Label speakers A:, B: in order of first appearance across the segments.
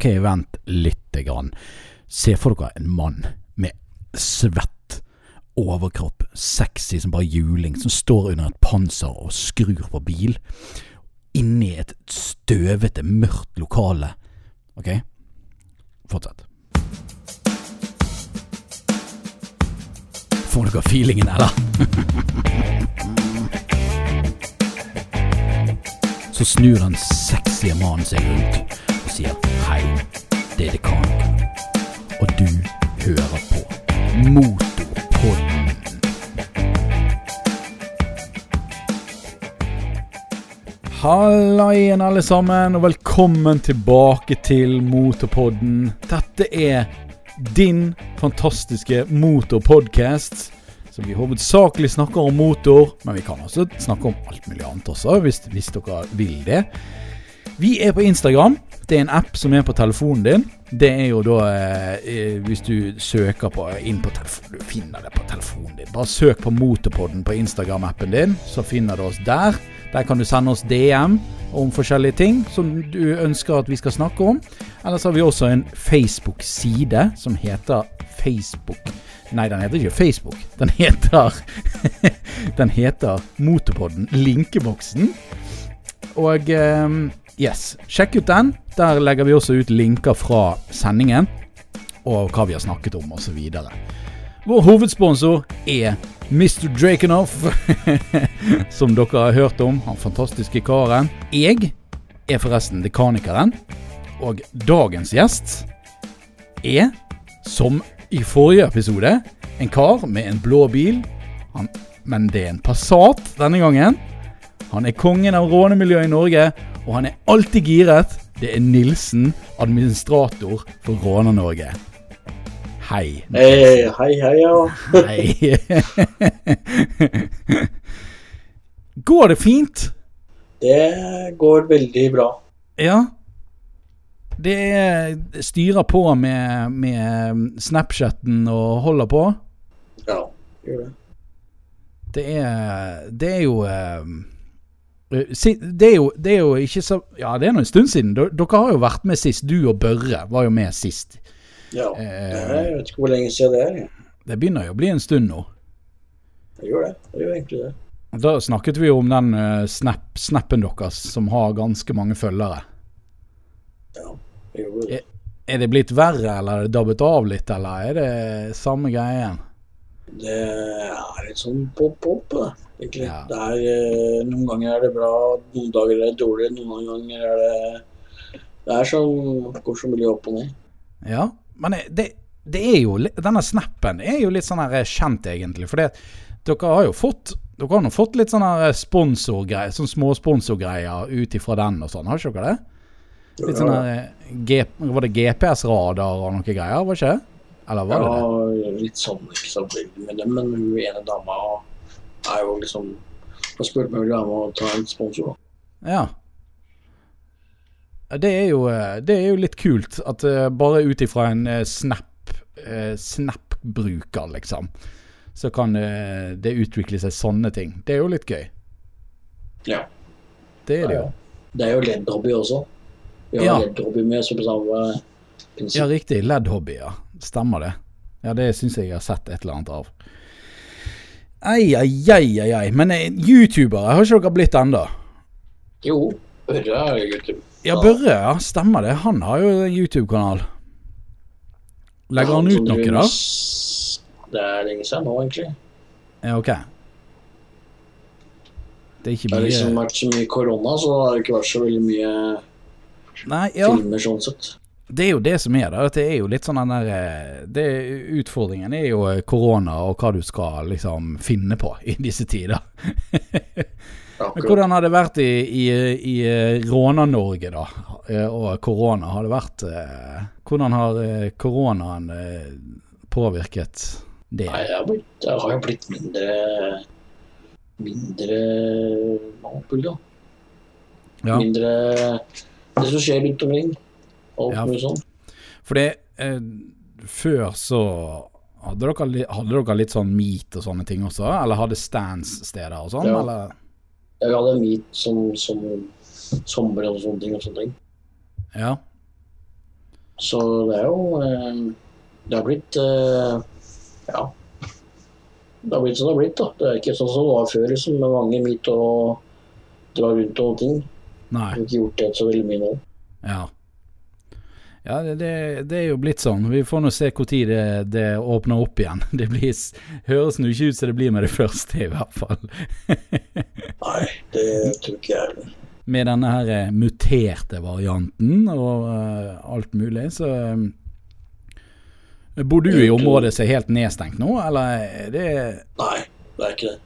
A: Ok, vent lite grann. Se for dere en mann med svett overkropp, sexy som bare juling, som står under et panser og skrur på bil. Inni et støvete, mørkt lokale. Ok? Fortsett. Får dere feelingen, eller? Så snur den sexy mannen seg rundt og sier hei, det er dekanen. Og du hører på Motorpodden. Halla igjen, alle sammen, og velkommen tilbake til Motorpodden. Dette er din fantastiske motorpodcast, som vi hovedsakelig snakker om motor, men vi kan også snakke om alt mulig annet også, hvis, hvis dere vil det. Vi er på Instagram. Det er en app som er på telefonen din. Det er jo da eh, Hvis du søker på inn på telefonen Du finner det på telefonen din. Bare søk på Motorpodden på Instagram-appen din, så finner du oss der. Der kan du sende oss DM om forskjellige ting som du ønsker at vi skal snakke om. Ellers har vi også en Facebook-side som heter Facebook Nei, den heter ikke Facebook. Den heter Den heter Motorpodden Linkeboksen. Og ehm, yes, sjekk ut den. Der legger vi også ut linker fra sendingen, og hva vi har snakket om, osv. Vår hovedsponsor er Mr. Drakenhoff, som dere har hørt om. Han fantastiske karen. Jeg er forresten dekanikeren, og dagens gjest er, som i forrige episode, en kar med en blå bil. Han, men det er en Passat denne gangen. Han er kongen av rånemiljøet i Norge, og han er alltid giret. Det er Nilsen, administrator for Råner-Norge. Hei.
B: Hei, hei, hei, ja.
A: Hei. Går det fint?
B: Det går veldig bra.
A: Ja. Det er styrer på med, med Snapchatten og holder på.
B: Ja, gjør det.
A: Det er Det er jo eh, det er jo, det er jo ikke så Ja, det er nå en stund siden. Dere har jo vært med sist. Du og Børre var jo med sist.
B: Ja,
A: Eh.
B: er, jeg vet ikke hvor lenge siden det er.
A: Det begynner jo å bli en stund nå.
B: Det gjør det. Det gjør egentlig det.
A: Da snakket vi jo om den uh, snap, snappen deres som har ganske mange følgere.
B: Ja, det gjorde det.
A: Er det blitt verre, eller er det dabbet av litt, eller er det samme greien?
B: Det er litt sånn pop-pop, det.
A: Ja.
B: Det er, eh, noen ganger er det bra, noen dager er det dårlig, noen ganger er det Det er sånn går så mye opp og ned.
A: Ja, men det, det er jo Denne snappen er jo litt sånn her kjent, egentlig. For det, dere har jo fått Dere har nå fått litt sånne her sponsorgreier, sånn småsponsorgreier ut ifra den og sånn, har ikke dere det? Litt sånn her Var det GPS-radar og noe greier, var ikke det? Eller var det det?
B: Ja, litt sånn, ikke så med det, men hun ene dama er jo liksom Hun spurte meg om og ta en sponsor.
A: Ja. Det er jo, eh, det er jo litt kult at eh, bare ut ifra en eh, snap, snap-bruker, liksom, så kan det utvikle seg sånne ting. Det er jo litt gøy.
B: Ja.
A: Det er det jo.
B: Det er jo LED-hobby også. Vi har
A: Ja.
B: LED-hobby med som samme prinsipp.
A: Ja, riktig. LED-hobby, ja. Stemmer det. Ja, det syns jeg jeg har sett et eller annet av. Ei, ei, ei, ei, ei. Men youtubere har ikke dere blitt ennå?
B: Jo, det er YouTube.
A: Ja, Børre, ja. Stemmer det. Han har jo en YouTube-kanal. Legger han ut noe, da?
B: Det er lenge siden nå, egentlig.
A: Ja, ok. Det er ikke
B: Det har liksom vært så mye korona, så det har ikke vært så veldig mye
A: Nei, ja.
B: filmer sånn sett.
A: Det er jo det som er At det er jo litt sånn den der eh, det, Utfordringen er jo eh, korona og hva du skal liksom finne på i disse tider. Men
B: Akkurat.
A: hvordan har det vært i, i, i eh, Råna-Norge, da? Eh, Og korona? Har det vært eh, Hvordan har koronaen påvirket det?
B: Nei, det har, blitt, det har jo blitt mindre Mindre Napoli, da.
A: Ja,
B: Mindre Det som skjer rundt omkring. Alt
A: Ja.
B: mulig sånn.
A: for det eh, Før så hadde dere, hadde dere litt sånn meet og sånne ting også? Eller hadde stands-steder og sånn?
B: Ja.
A: Eller?
B: Jeg hadde hvit som, som sommer og sånne ting. og sånne ting.
A: Ja.
B: Så det er jo eh, Det har blitt eh, Ja. Det har blitt som det har blitt, da. Det er ikke sånn som det var før, liksom, med mange mitt og dra rundt og ting.
A: Nei.
B: Jeg har ikke gjort det så veldig mye nå.
A: Ja. Ja, det, det, er jo blitt sånn. Vi får nå se når det, det åpner opp igjen. Det blir, høres nå ikke ut som det blir med det første, i hvert fall.
B: Nei, det tror ikke jeg heller.
A: Med denne her eh, muterte varianten og uh, alt mulig, så um, Bor du i området som er helt nedstengt nå, eller er det
B: Nei, det er ikke det.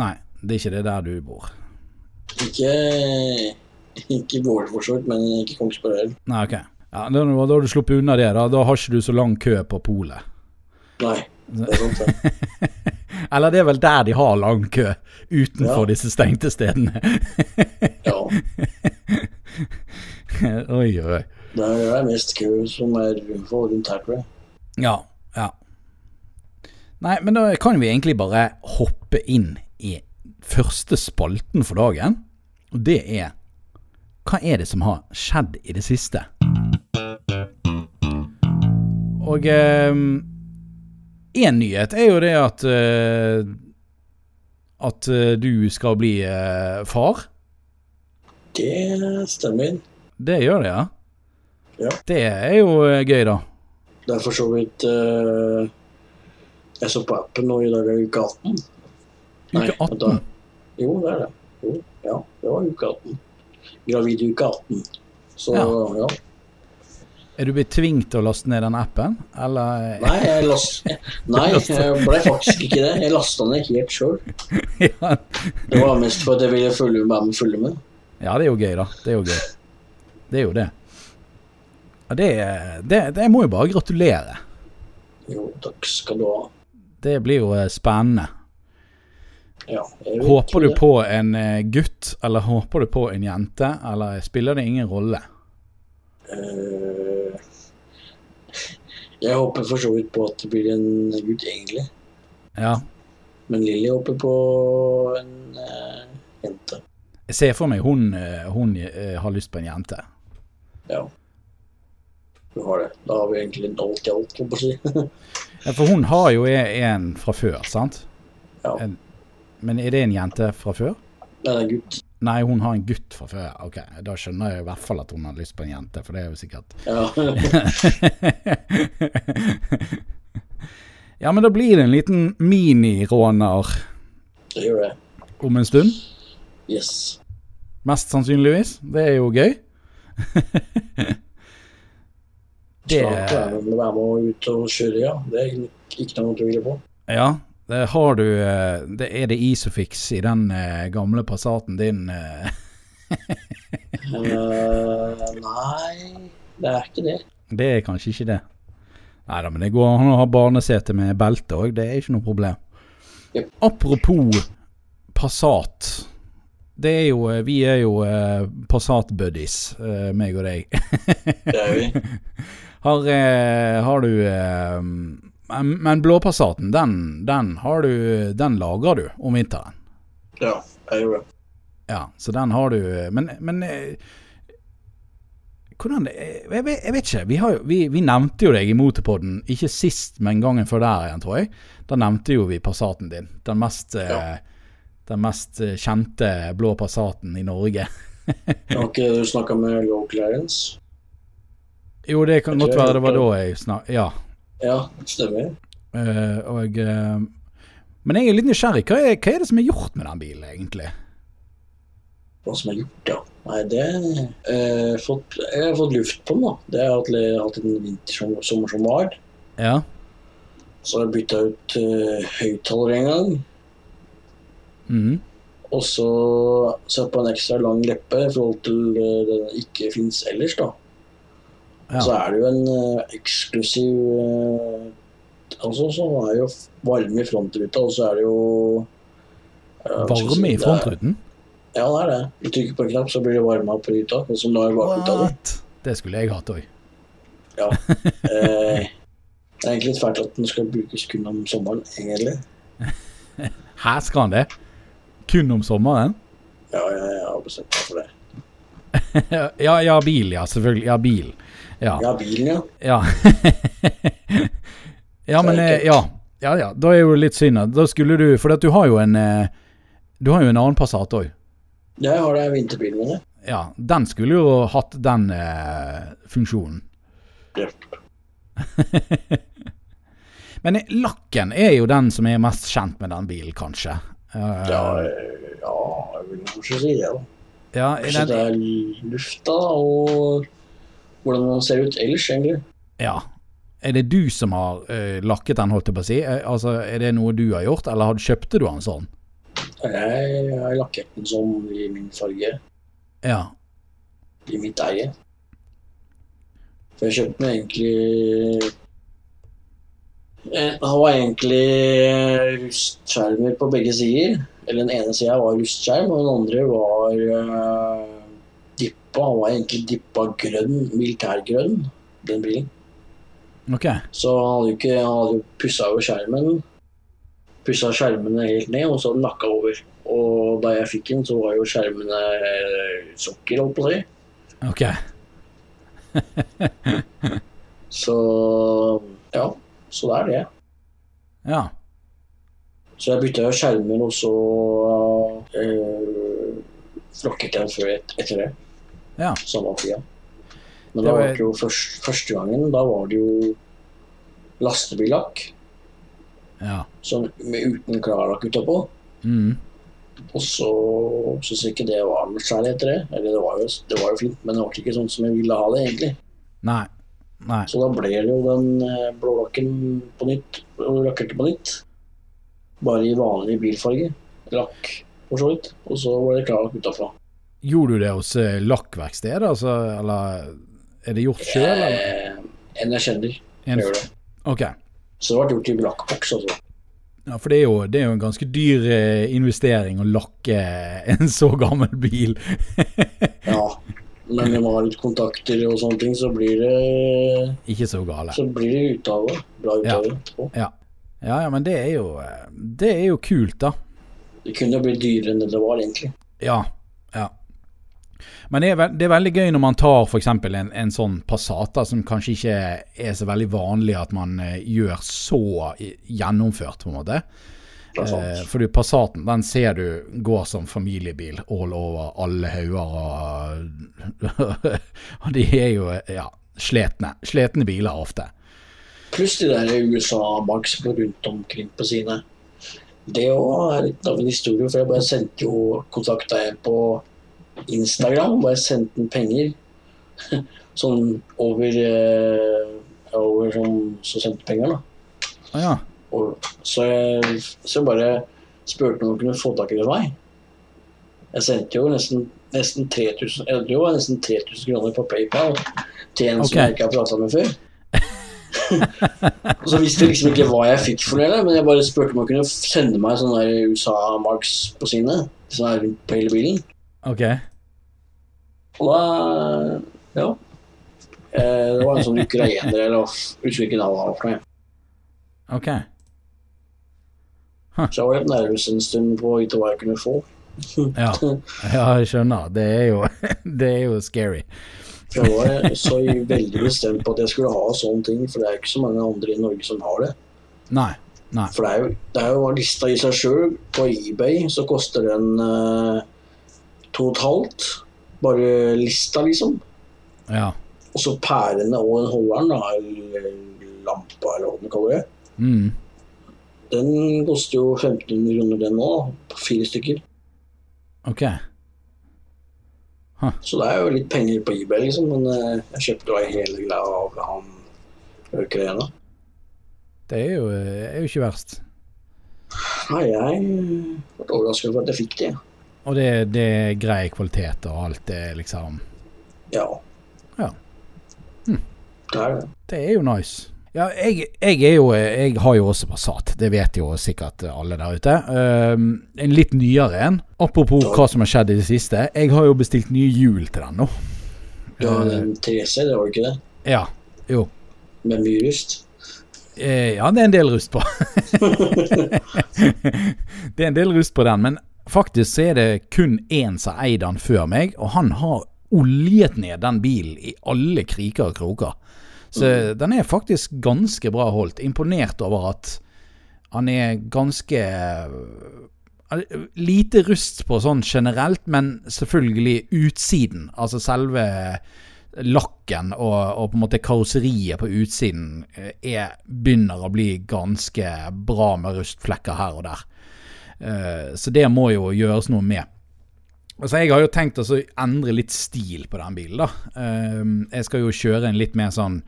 A: Nei, det er ikke det der du bor.
B: Ikke ikke Våler for så vidt, men ikke Kongsberg heller.
A: Nei, ok. Ja, da, har du sluppet unna det. Da, da har ikke du så lang kø på polet.
B: Nei, det er sant, det.
A: Eller det er vel der de har lang kø, utenfor
B: Ja.
A: disse stengte stedene.
B: Ja.
A: oi, oi.
B: Det er mest kø som er rundt her, tror jeg.
A: Ja, ja. Nei, men da kan vi egentlig bare hoppe inn i første spalten for dagen. Og det er Hva er det som har skjedd i det siste? Og én nyhet er jo det at eh, At eh, du skal bli eh, far.
B: Det stemmer.
A: Det gjør det, ja?
B: Ja.
A: Det er jo gøy, da.
B: Det er for så vidt uh, Jeg så på appen nå i dag er uke 18. Nei,
A: Uke
B: vent da.
A: 18.
B: Jo, det er det. Jo, ja, det var uke 18. Gravid uke 18. Så
A: Ja.
B: ja.
A: Er du blitt tvunget til å laste ned den appen, eller
B: Nei, jeg last... Nei, jeg ble faktisk ikke det. Jeg lasta den helt sjøl.
A: ja.
B: Det var mest for at jeg ville følge med. følge med.
A: ja, det er jo gøy, da. Det er jo gøy. Det er jo det. Ja, det, det, det må jo bare gratulere.
B: Jo, takk skal du ha.
A: Det blir jo eh, spennende.
B: Ja,
A: Håper du
B: det.
A: på en eh, gutt, eller håper du på en jente, eller spiller det ingen rolle?
B: Eh, Jeg håper for så vidt på at det blir en gutt, egentlig.
A: Ja.
B: Men Lilly håper på en eh, jente.
A: Jeg ser for meg hun, eh, hun eh, har lyst på en jente.
B: Ja. Du har det. Da har vi egentlig alt i alt, holdt på å si.
A: Ja, for hun har jo en fra før, sant?
B: Ja.
A: En, men er det en jente fra før?
B: Det er gutt.
A: Nei, hun har en gutt fra før. Ok, Da skjønner jeg i hvert fall at hun har lyst på en jente, for det er jo sikkert
B: Ja.
A: Ja, men da blir det en liten miniråner
B: det gjør det.
A: om en stund.
B: Yes.
A: Mest sannsynligvis. Det er jo gøy. Det-
B: Snart er det med å være med ut og kjøre, ja. Det er ikke noe å tvile på.
A: Ja, har du eh, det Er det Isofix i den eh, gamle Passaten din? eh?
B: Eh, nei, det er ikke det.
A: Det er kanskje ikke det. Nei da, men det går an å ha barnesete med belte òg. Det er ikke noe problem.
B: Yep.
A: Apropos Passat. Det er jo eh, Vi er jo eh, Passat-buddies, eh, meg og deg.
B: Det er vi.
A: Har, eh, har du eh, Men, men blåpassaten, den, den har du Den lager du om vinteren.
B: Ja, jeg gjør det.
A: Ja, så den har du Men, men eh, hvordan det jeg, vet- jeg vet ikke. Vi, har, jo- vi, vi nevnte jo deg i Motorpodden, ikke sist, men gangen før der igjen, tror jeg. Da nevnte jo vi Passaten din. Den mest, eh,
B: Ja.
A: den mest eh, kjente blå Passaten i Norge.
B: Har ikke du snakka med Low Clarence?
A: Jo, det kan godt være det var da jeg snakka Ja.
B: Ja, stemmer.
A: Uh, og uh, Men jeg er litt nysgjerrig. Hva er, hva er det som er gjort med den bilen, egentlig?
B: Hva som er gjort, ja. Nei, det uh, fått, Jeg har fått luft på den, da. Det har hatt- hatt en vinter som, sommer som var.
A: Ja.
B: Så har jeg bytta ut uh, høyttaler en gang.
A: Mm.
B: Og så satt på en ekstra lang leppe i forhold til det den ikke fins ellers, da.
A: Ja.
B: Så er det jo en uh, eksklusiv uh, Altså, så er det jo varme i frontruta, og så er det jo uh, si,
A: Varme i frontruten?
B: Ja, det er det. Du trykker på en knapp, så blir det varma opp i ruta. og som lar er bakruta di.
A: Det skulle jeg hatt òg.
B: Ja. Eh, det er egentlig litt fælt at den skal brukes kun om sommeren, egentlig.
A: Her skal han det? Kun om sommeren?
B: Ja, jeg, jeg har bestemt meg for det.
A: ja, ja, bil, ja. Selvfølgelig. Ja, bil. Ja.
B: Ja, bilen, ja.
A: Ja, ja men eh, ja. ja, ja. Da er jo litt synd. Da skulle du For du har jo en eh, Du har jo en annen Passat òg.
B: Jeg har det vinterbilen min.
A: Ja, den skulle jo hatt den eh, funksjonen.
B: Ja.
A: Men lakken er jo den som er mest kjent med den bilen, kanskje. Uh,
B: Ja, ja, jeg vil kanskje si det. da.
A: Ja,
B: Kanskje det er lufta og hvordan den ser ut ellers, egentlig.
A: ja. Er det du som har uh, lakket den, holdt jeg på å si? Eh, altså, Er det noe du har gjort, eller har- kjøpte du den sånn?
B: Jeg har lakket den sånn i min farge,
A: Ja.
B: i mitt eie. For jeg kjøpte den egentlig Eh, Han var egentlig rustskjermer på begge sider. Eller den ene sida var rustskjerm, og den andre var uh, dippa. Han var egentlig dippa grønn, militærgrønn, den bilen.
A: Ok.
B: Så han hadde jo ikke Han hadde jo pussa over skjermen. Pussa skjermene helt ned, og så lakka over. Og da jeg fikk den, så var jo skjermene eh, sokker, holdt på å si.
A: Ok.
B: Så ja. Så det er det.
A: Ja.
B: Så jeg bytta jo skjermer, og så øh, flokket jeg før et, etter det.
A: Ja.
B: Samme tida. Men
A: Det var-
B: var det jo først, første gangen, da var det jo lastebillakk
A: Ja.
B: sånn, med uten klarlakk utapå.
A: Mm.
B: Og så syns jeg ikke det var noe særlig etter det. Eller det var, jo, det var jo fint, men det var ikke sånn som jeg ville ha det, egentlig.
A: Nei. Nei.
B: Så da ble det jo den eh, blålakken på nytt, og lakkerte på nytt. Bare i vanlig bilfarge. Lakk, for så vidt. Og så var det klarlakk utafra.
A: Gjorde du det hos lakkverkstedet, altså? Eller er det gjort sjøl, eller?
B: Eh, en jeg kjenner,
A: En-
B: gjør det.
A: Okay.
B: Så det ble gjort i lakkboks, altså.
A: Ja, for det er, jo, det er jo en ganske dyr eh, investering å lakke en så gammel bil.
B: Ja. Men når man har litt kontakter og sånne ting, så blir det,
A: Ikke så gale.
B: så blir det ut. Bra ut
A: Ja. Ja. ja, ja, men det er jo eh, Det er jo kult, da.
B: Det kunne jo blitt dyrere enn det det var, egentlig.
A: Ja. ja. Men det er, veld, det er veldig gøy når man tar f.eks. En, en sånn Passata, som kanskje ikke er så veldig vanlig at man eh, gjør så gjennomført, på en måte. Eh, fordi Passaten den ser du går som familiebil all over alle hauger. Og, og de er jo ja, sletne. Sletne biler ofte.
B: Pluss de der USA-Max på rundt omkring på sine. Det òg er litt av en historie, for jeg bare sendte jo kontakta en på Instagram. Bare sendte den penger. Sånn over eh, Over sånn så sendte penger, da.
A: Ah, ja.
B: Og, så jeg så jeg bare spurte om hun kunne få tak i det meg. Jeg sendte jo nesten, nesten 3000 jo, nesten 3000 kroner på PayPal til en
A: okay.
B: som jeg ikke har prata med før. og så visste jeg liksom ikke hva jeg fikk for det, men jeg bare spurte om hun kunne sende meg sånne der USA-marks på sine. Sånn her rundt på hele bilen.
A: Ok.
B: Og da Ja. Eh, det var en sånn ukrainer, eller husker ikke hva det var for noe.
A: Ok.
B: Så jeg var litt nervøs en stund på hva jeg kunne få.
A: Ja. ja, jeg skjønner. Det er jo, det er jo scary.
B: Jeg var så veldig bestemt på at jeg skulle ha sånne ting, for det er ikke så mange andre i Norge som har det.
A: Nei. Nei.
B: For det er jo, det er jo lista i seg sjøl. På eBay så koster den eh, to og et halvt. Bare lista, liksom.
A: Ja.
B: Og så pærene og holderen, eller lampa, eller hva du kaller det,
A: Mm.
B: Den koster jo 1500 kroner, den òg. Fire stykker.
A: Ok.
B: Så det er jo litt penger på eBay, liksom. Men eh, jeg kjøpte jo hele greia av han Ukraina.
A: Det er jo, er jo ikke verst.
B: Nei, jeg ble overrasket over at jeg fikk det.
A: Og det, det er grei kvalitet og alt det, liksom.
B: Ja.
A: Ja.
B: Det er det.
A: Det er jo nice. Ja, jeg, jeg er jo Jeg har jo også Passat. Det vet jo sikkert alle der ute. Um, en litt nyere en. Apropos hva som har skjedd i det siste. Jeg har jo bestilt nye hjul til den nå.
B: Du har
A: Eh,
B: en 3C, det var jo ikke det?
A: Ja. Jo.
B: Med mye rust.
A: Eh, ja, det er en del rust på. det er en del rust på den, men faktisk så er det kun én som eid den før meg, og han har oljet ned den bilen i alle kriker og kroker. Så den er faktisk ganske bra holdt. Imponert over at han er ganske eh, Lite rust på sånn generelt, men selvfølgelig utsiden. Altså selve lakken og, og, på en måte karosseriet på utsiden eh, er, begynner å bli ganske bra med rustflekker her og der. Uh, så det må jo gjøres noe med. Altså Jeg har jo tenkt å endre litt stil på den bilen. da uh, Jeg skal jo kjøre en litt mer sånn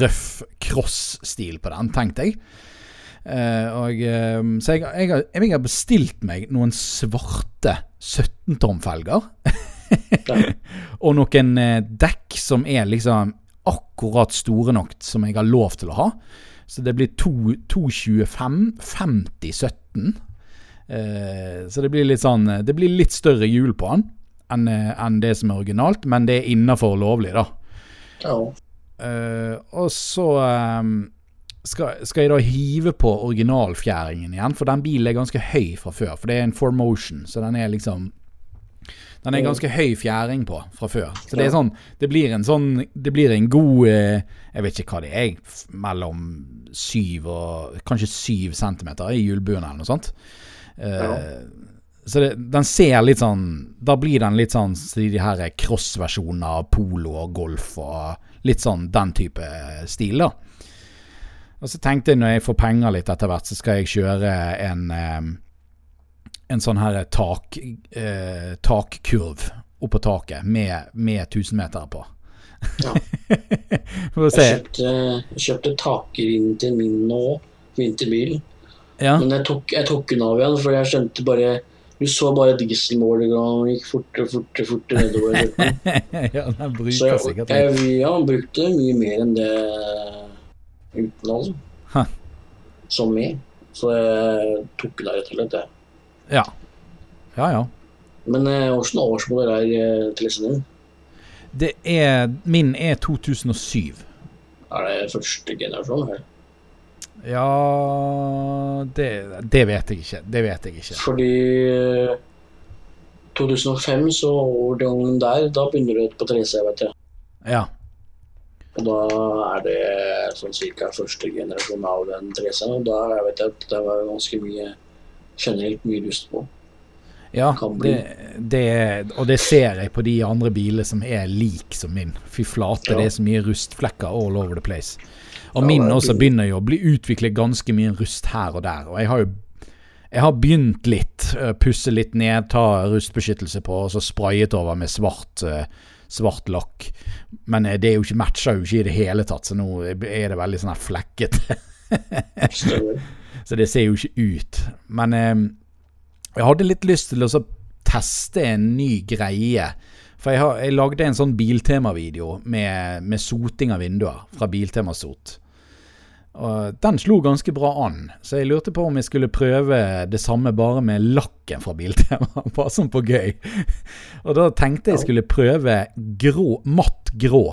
A: røff cross-stil på den, tenkte jeg. Uh, og, så jeg, jeg, har, jeg, har, bestilt meg noen svarte 17-tom-felger. og noen eh, dekk som er liksom akkurat store nok som jeg har lov til å ha. Så det blir 225 50 17. Eh, så det blir litt sånn Det blir litt større hjul på den enn eh, en det som er originalt, men det er innafor lovlig, da.
B: Ja.
A: Uh, og så um, skal, skal, jeg da hive på originalfjæringen igjen, for den bilen er ganske høy fra før. For det er en 4Motion, så den er liksom den er ganske høy fjæring på fra før. Så det er sånn Det blir en sånn Det blir en god uh, Jeg vet ikke hva det er, mellom syv og Kanskje syv centimeter i hjulbunnen eller noe sånt. Uh, så det, den ser litt sånn Da blir den litt sånn de her cross-versjonene av polo og golf og litt sånn den type stil, da. Og så tenkte jeg når jeg får penger litt etter hvert, så skal jeg kjøre en um, en sånn her tak, eh, takkurv oppå taket med, med 1000-meter på.
B: Ja. jeg kjøpte, kjøpte takring til min nå, vinterbil. Ja. Men jeg tok, jeg tok, den av igjen, for jeg skjønte bare Du så bare dieselmålet gikk fortere, fortere, fortere nedover.
A: ja, den bruker
B: så jeg,
A: sikkert
B: jeg, ja, han brukte mye mer enn det uten, altså. Som med. Så jeg tok den av rett og slett.
A: Ja. Ja, ja.
B: Men åssen eh, årsmodell er eh, din?
A: Det er Min er 2007.
B: Er det første generasjon? her?
A: Ja det, det, vet jeg ikke. Det vet jeg ikke.
B: Fordi 2005, så overgangen der, da begynner du på 3C, vet jeg.
A: Ja.
B: Og da er det sånn cirka første generasjon av den 3C-en. Og da jeg vet jeg at det var ganske mye generelt mye lyst på.
A: Ja, det, det, og det ser jeg på de andre bilene som er lik som min. Fy flate, ja. det er så mye rustflekker all over the place. Og min også begynner jo å bli utviklet ganske mye rust her og der. Og jeg har jo jeg har begynt litt. Pusse litt ned, ta rustbeskyttelse på, og så sprayet over med svart, svart lakk. Men det er jo ikke, matcher jo ikke i det hele tatt, så nå er det veldig sånn her flekkete. så det ser jo ikke ut. Men jeg hadde litt lyst til å teste en ny greie. For jeg, har, jeg lagde en sånn Biltema-video med, med soting av vinduer fra Biltema Sot. Og den slo ganske bra an, så jeg lurte på om jeg skulle prøve det samme bare med lakken fra Biltema. Bare sånn på gøy. Og da tenkte jeg skulle prøve grå, matt grå.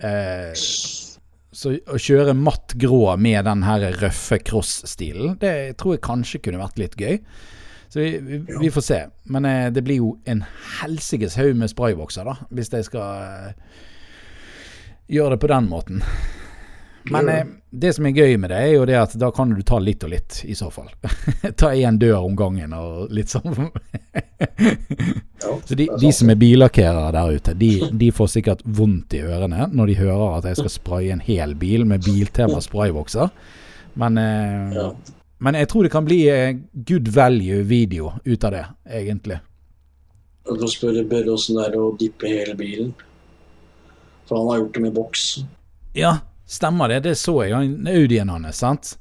A: Eh, så å kjøre matt grå med den her røffe cross-stilen, det tror jeg kanskje kunne vært litt gøy. Så vi, vi, vi får se. Men eh, det blir jo en helsikes haug med spraybokser, da, hvis jeg skal eh, gjøre det på den måten. Men eh, det som er gøy med det, er jo det at da kan du ta litt og litt, i så fall. ta én dør om gangen og litt sånn. så de, de, som er billakkerere der ute, de, de, får sikkert vondt i ørene når de hører at jeg skal spraye en hel bil med Biltema spraybokser. Men eh, men jeg tror det kan bli eh, good value-video ut av det, egentlig.
B: Du kan spørre Børre åssen det er å dippe hele bilen. For han har gjort det med boks.
A: Ja, stemmer det. Det så jeg. Audien hans, sant?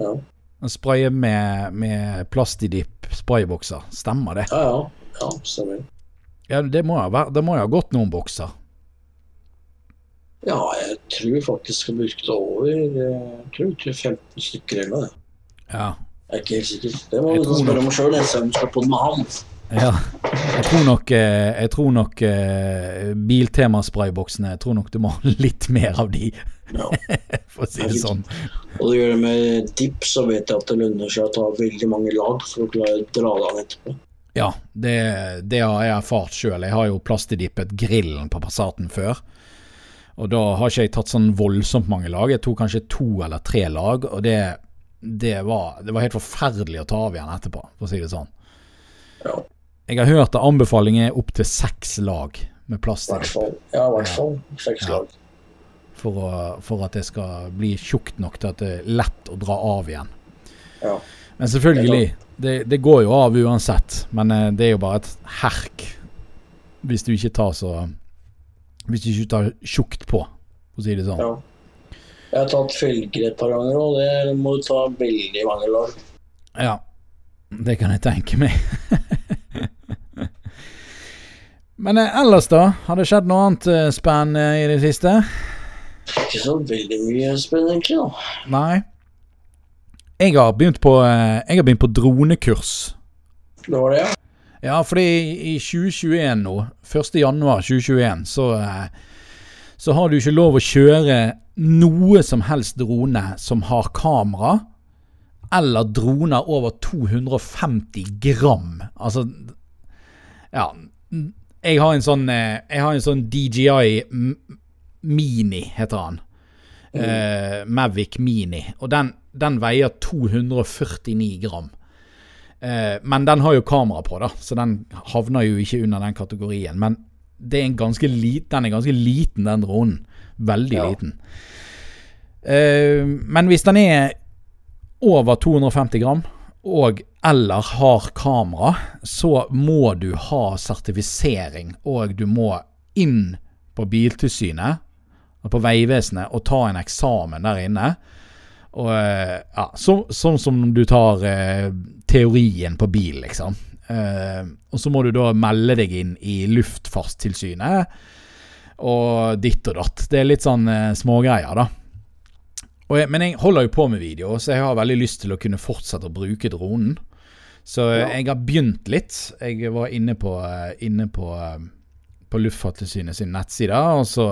B: Ja.
A: Han sprayer med, med plastidipp spraybokser. Stemmer det?
B: Ja, ja. ja stemmer.
A: Ja, det må ha, det må ha gått noen bokser.
B: Ja, jeg tror faktisk jeg brukte over jeg tror 15 stykker eller noe.
A: Ja.
B: Jeg er ikke helt sikker. Det må du spørre om sjøl, jeg ser om du skal på den med han.
A: Ja. Jeg tror nok, eh, jeg tror nok uh, Biltema-sprayboksene Jeg tror nok du må ha litt mer av de, ja. for å si det sånn.
B: Og det gjør det med dips, så vet jeg at det lønner seg å ta veldig mange lag for å klare å dra det av etterpå.
A: Ja, det, det har jeg erfart sjøl. Jeg har jo plastidippet grillen på Passaten før. Og da har ikke jeg tatt sånn voldsomt mange lag. Jeg tok kanskje to eller tre lag, og det, det, var, det var helt forferdelig å ta av igjen etterpå, for å si det sånn.
B: Ja.
A: Jeg har hørt at anbefalingen er opptil seks lag med
B: fall. Ja, i hvert fall. Seks
A: Ja.
B: lag.
A: for, å- for at det skal bli tjukt nok til at det er lett å dra av igjen.
B: Ja.
A: Men selvfølgelig, det, det går jo av uansett. Men eh, det er jo bare et herk hvis du ikke tar så Hvis du ikke tar tjukt på, for å si det sånn.
B: ja. Jeg har tatt felger et par ganger, og det må du ta veldig mange lag.
A: Ja, det kan jeg tenke meg. Men eh, ellers, da? Har det skjedd noe annet spenn spennende i det siste?
B: Ikke så veldig mye spennende, egentlig. da.
A: Nei. Jeg har begynt på, eh, jeg har begynt på dronekurs.
B: Det var det, ja.
A: Ja, fordi i 2021 nå, 1. januar 2021, så, eh, så har du ikke lov å kjøre noe som helst drone som har kamera, eller droner over 250 gram. Altså, ja, jeg har en sånn, eh, har en sånn DJI Mini, heter han. Eh, Mavic Mini. Og den, den veier 249 gram. Uh, men den har jo kamera på, da, så den havner jo ikke under den kategorien. Men det er en ganske lit, den er ganske liten, den dronen. Veldig
B: Ja.
A: liten. Uh, men hvis den er over 250 gram, og eller har kamera, så må du ha sertifisering, og du må inn på Biltilsynet, og på Vegvesenet, og ta en eksamen der inne. Og eh, ja, så, sånn som du tar eh, teorien på bil, liksom. Eh, og så må du da melde deg inn i Luftfartstilsynet og ditt og datt. Det er litt sånn eh, smågreier, da. Jeg, men jeg holder jo på med video, så jeg har veldig lyst til å kunne fortsette å bruke dronen. Så eh,
B: Ja.
A: jeg har begynt litt. Jeg var inne på, eh, inne på, eh, på Luftfartstilsynet sin nettside, og så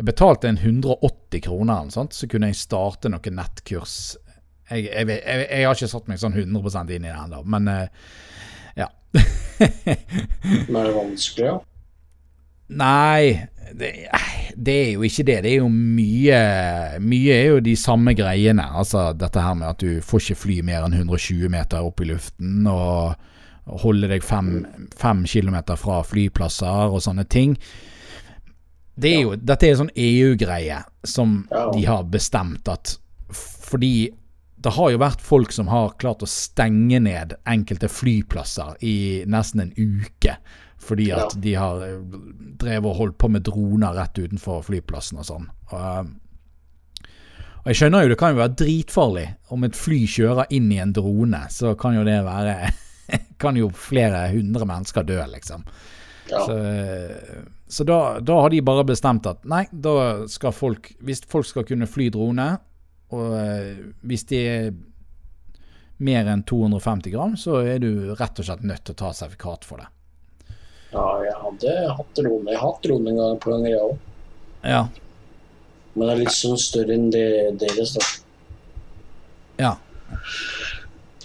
A: jeg betalte en 180 kroner, sånt, så kunne jeg starte noen nettkurs. Jeg, jeg, jeg, jeg har ikke satt meg sånn 100% inn i det ennå, men ja.
B: Men er det vanskelig, ja?
A: Nei, det, det er jo ikke det. Det er jo mye Mye er jo de samme greiene. Altså dette her med at du får ikke fly mer enn 120 meter opp i luften, og holde deg fem, fem kilometer fra flyplasser og sånne ting. Det er jo, dette er en sånn EU-greie som
B: Ja.
A: de har bestemt at Fordi det har jo vært folk som har klart å stenge ned enkelte flyplasser i nesten en uke. Fordi at
B: Ja.
A: de har eh, drevet og holdt på med droner rett utenfor flyplassen og sånn. Og, eh, og jeg skjønner jo det kan jo være dritfarlig om et fly kjører inn i en drone. Så kan jo det være Kan jo flere hundre mennesker dø, liksom.
B: Ja.
A: Så, så da, da har de bare bestemt at nei, da skal folk Hvis folk skal kunne fly drone, og eh, hvis de er mer enn 250 gram, så er du rett og slett nødt til å ta sertifikat for det.
B: Ja, jeg hadde hatt drone. Jeg har hatt drone en gang på en greie òg.
A: Ja.
B: Men det er litt sånn større enn det deres, da.
A: ja.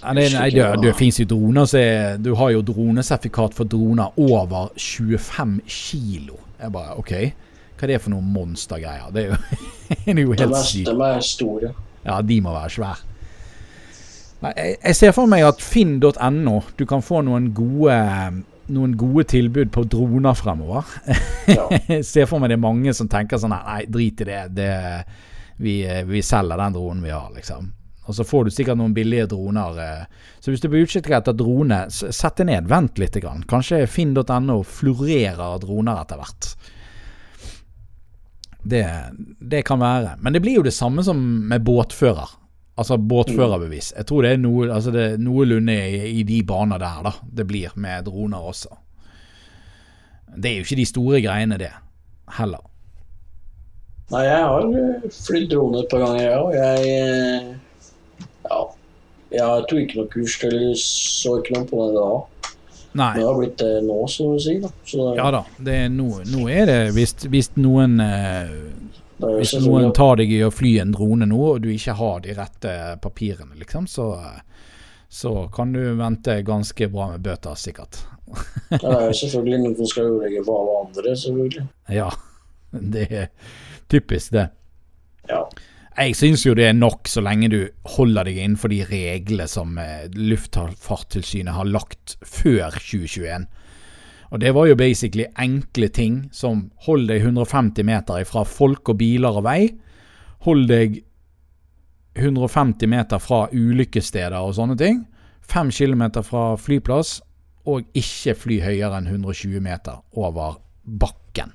A: Ja, det, nei, det, det finnes jo droner så er, Du har jo dronesertifikat for droner over 25 kilo. Jeg bare OK, hva er det for noen monstergreier? Det er jo, det er jo helt sykt.
B: de er store.
A: Ja, de må være svære. Jeg, jeg ser for meg at finn.no Du kan få noen gode Noen gode tilbud på droner fremover.
B: Ja.
A: Ser for meg det er mange som tenker sånn Nei, drit i det. det vi, vi selger den dronen vi har, liksom. Og så får du sikkert noen billige droner. eh. Så hvis du er på utkikk etter drone, sett deg ned, vent litt. Grann. Kanskje finn.no florerer av droner etter hvert. Det, det kan være. Men det blir jo det samme som med båtfører. Altså båtførerbevis. Jeg tror det er noe, altså det noenlunde i, i de baner der da det blir med droner også. Det er jo ikke de store greiene, det. Heller.
B: Nei, jeg har eh, flydd drone et par ganger, òg. Jeg eh, Ja. Jeg tok ikke noe kurs eller så ikke noe på det da.
A: Nei.
B: Det har blitt det nå, som du sier. da. Så
A: Ja da. Det er nå, nå er det hvis, hvis noen eh, Hvis noen tar deg i å fly en drone nå, og du ikke har de rette papirene, liksom, så, så kan du vente ganske bra med bøter, sikkert.
B: Det er selvfølgelig noen som skal ødelegge for alle andre, selvfølgelig.
A: Ja, det er typisk det.
B: Ja.
A: Jeg syns jo det er nok så lenge du holder deg innenfor de reglene som eh, Luftfartstilsynet har lagt før 2021. Og det var jo basically enkle ting som hold deg 150 meter fra folk og biler og vei. Hold deg 150 meter fra ulykkessteder og sånne ting. 5 km fra flyplass, og ikke fly høyere enn 120 meter over bakken.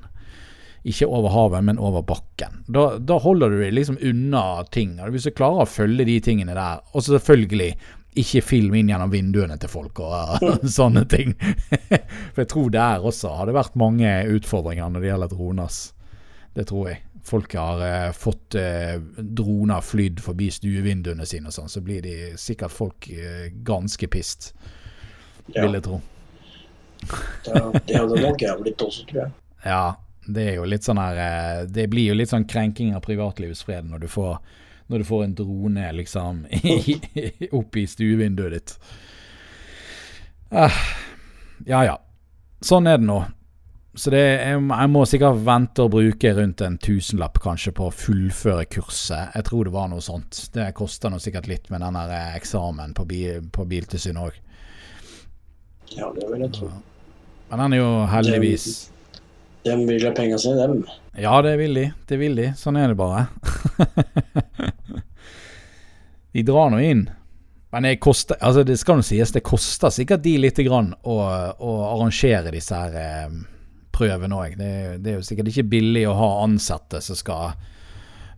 A: Ikke over havet, men over bakken. Da, da holder du deg liksom unna ting. Og Hvis du klarer å følge de tingene der, og selvfølgelig ikke film inn gjennom vinduene til folk og sånne ting. For jeg tror der også har det vært mange utfordringer når det gjelder droner. Det tror jeg. Folk har eh, fått eh, droner flydd forbi stuevinduene sine og sånn, så blir de sikkert folk eh, ganske pissed,
B: Ja.
A: vil jeg tro.
B: Det, det hadde nok jeg blitt også, tror jeg.
A: Ja, det er jo litt sånn her eh, Det blir jo litt sånn krenking av privatlivsfreden når du får, når du får en drone liksom opp i stuevinduet ditt. Ah, ja ja. Sånn er det nå. Så det, jeg, jeg må sikkert vente og bruke rundt en tusenlapp kanskje på å fullføre kurset. Jeg tror det var noe sånt. Det koster nå sikkert litt med den eh, eksamen på, bi, på Biltilsynet òg.
B: Ja, det vil jeg tro.
A: Men den er jo heldigvis
B: De vil ha penga sine, dem.
A: Ja, det vil de. Det vil de. Sånn er det bare. de drar nå inn. Men det koster Altså, det skal nå sies, det koster sikkert de lite grann å, å arrangere disse her eh, prøvene òg. Det, det er jo sikkert ikke billig å ha ansatte som skal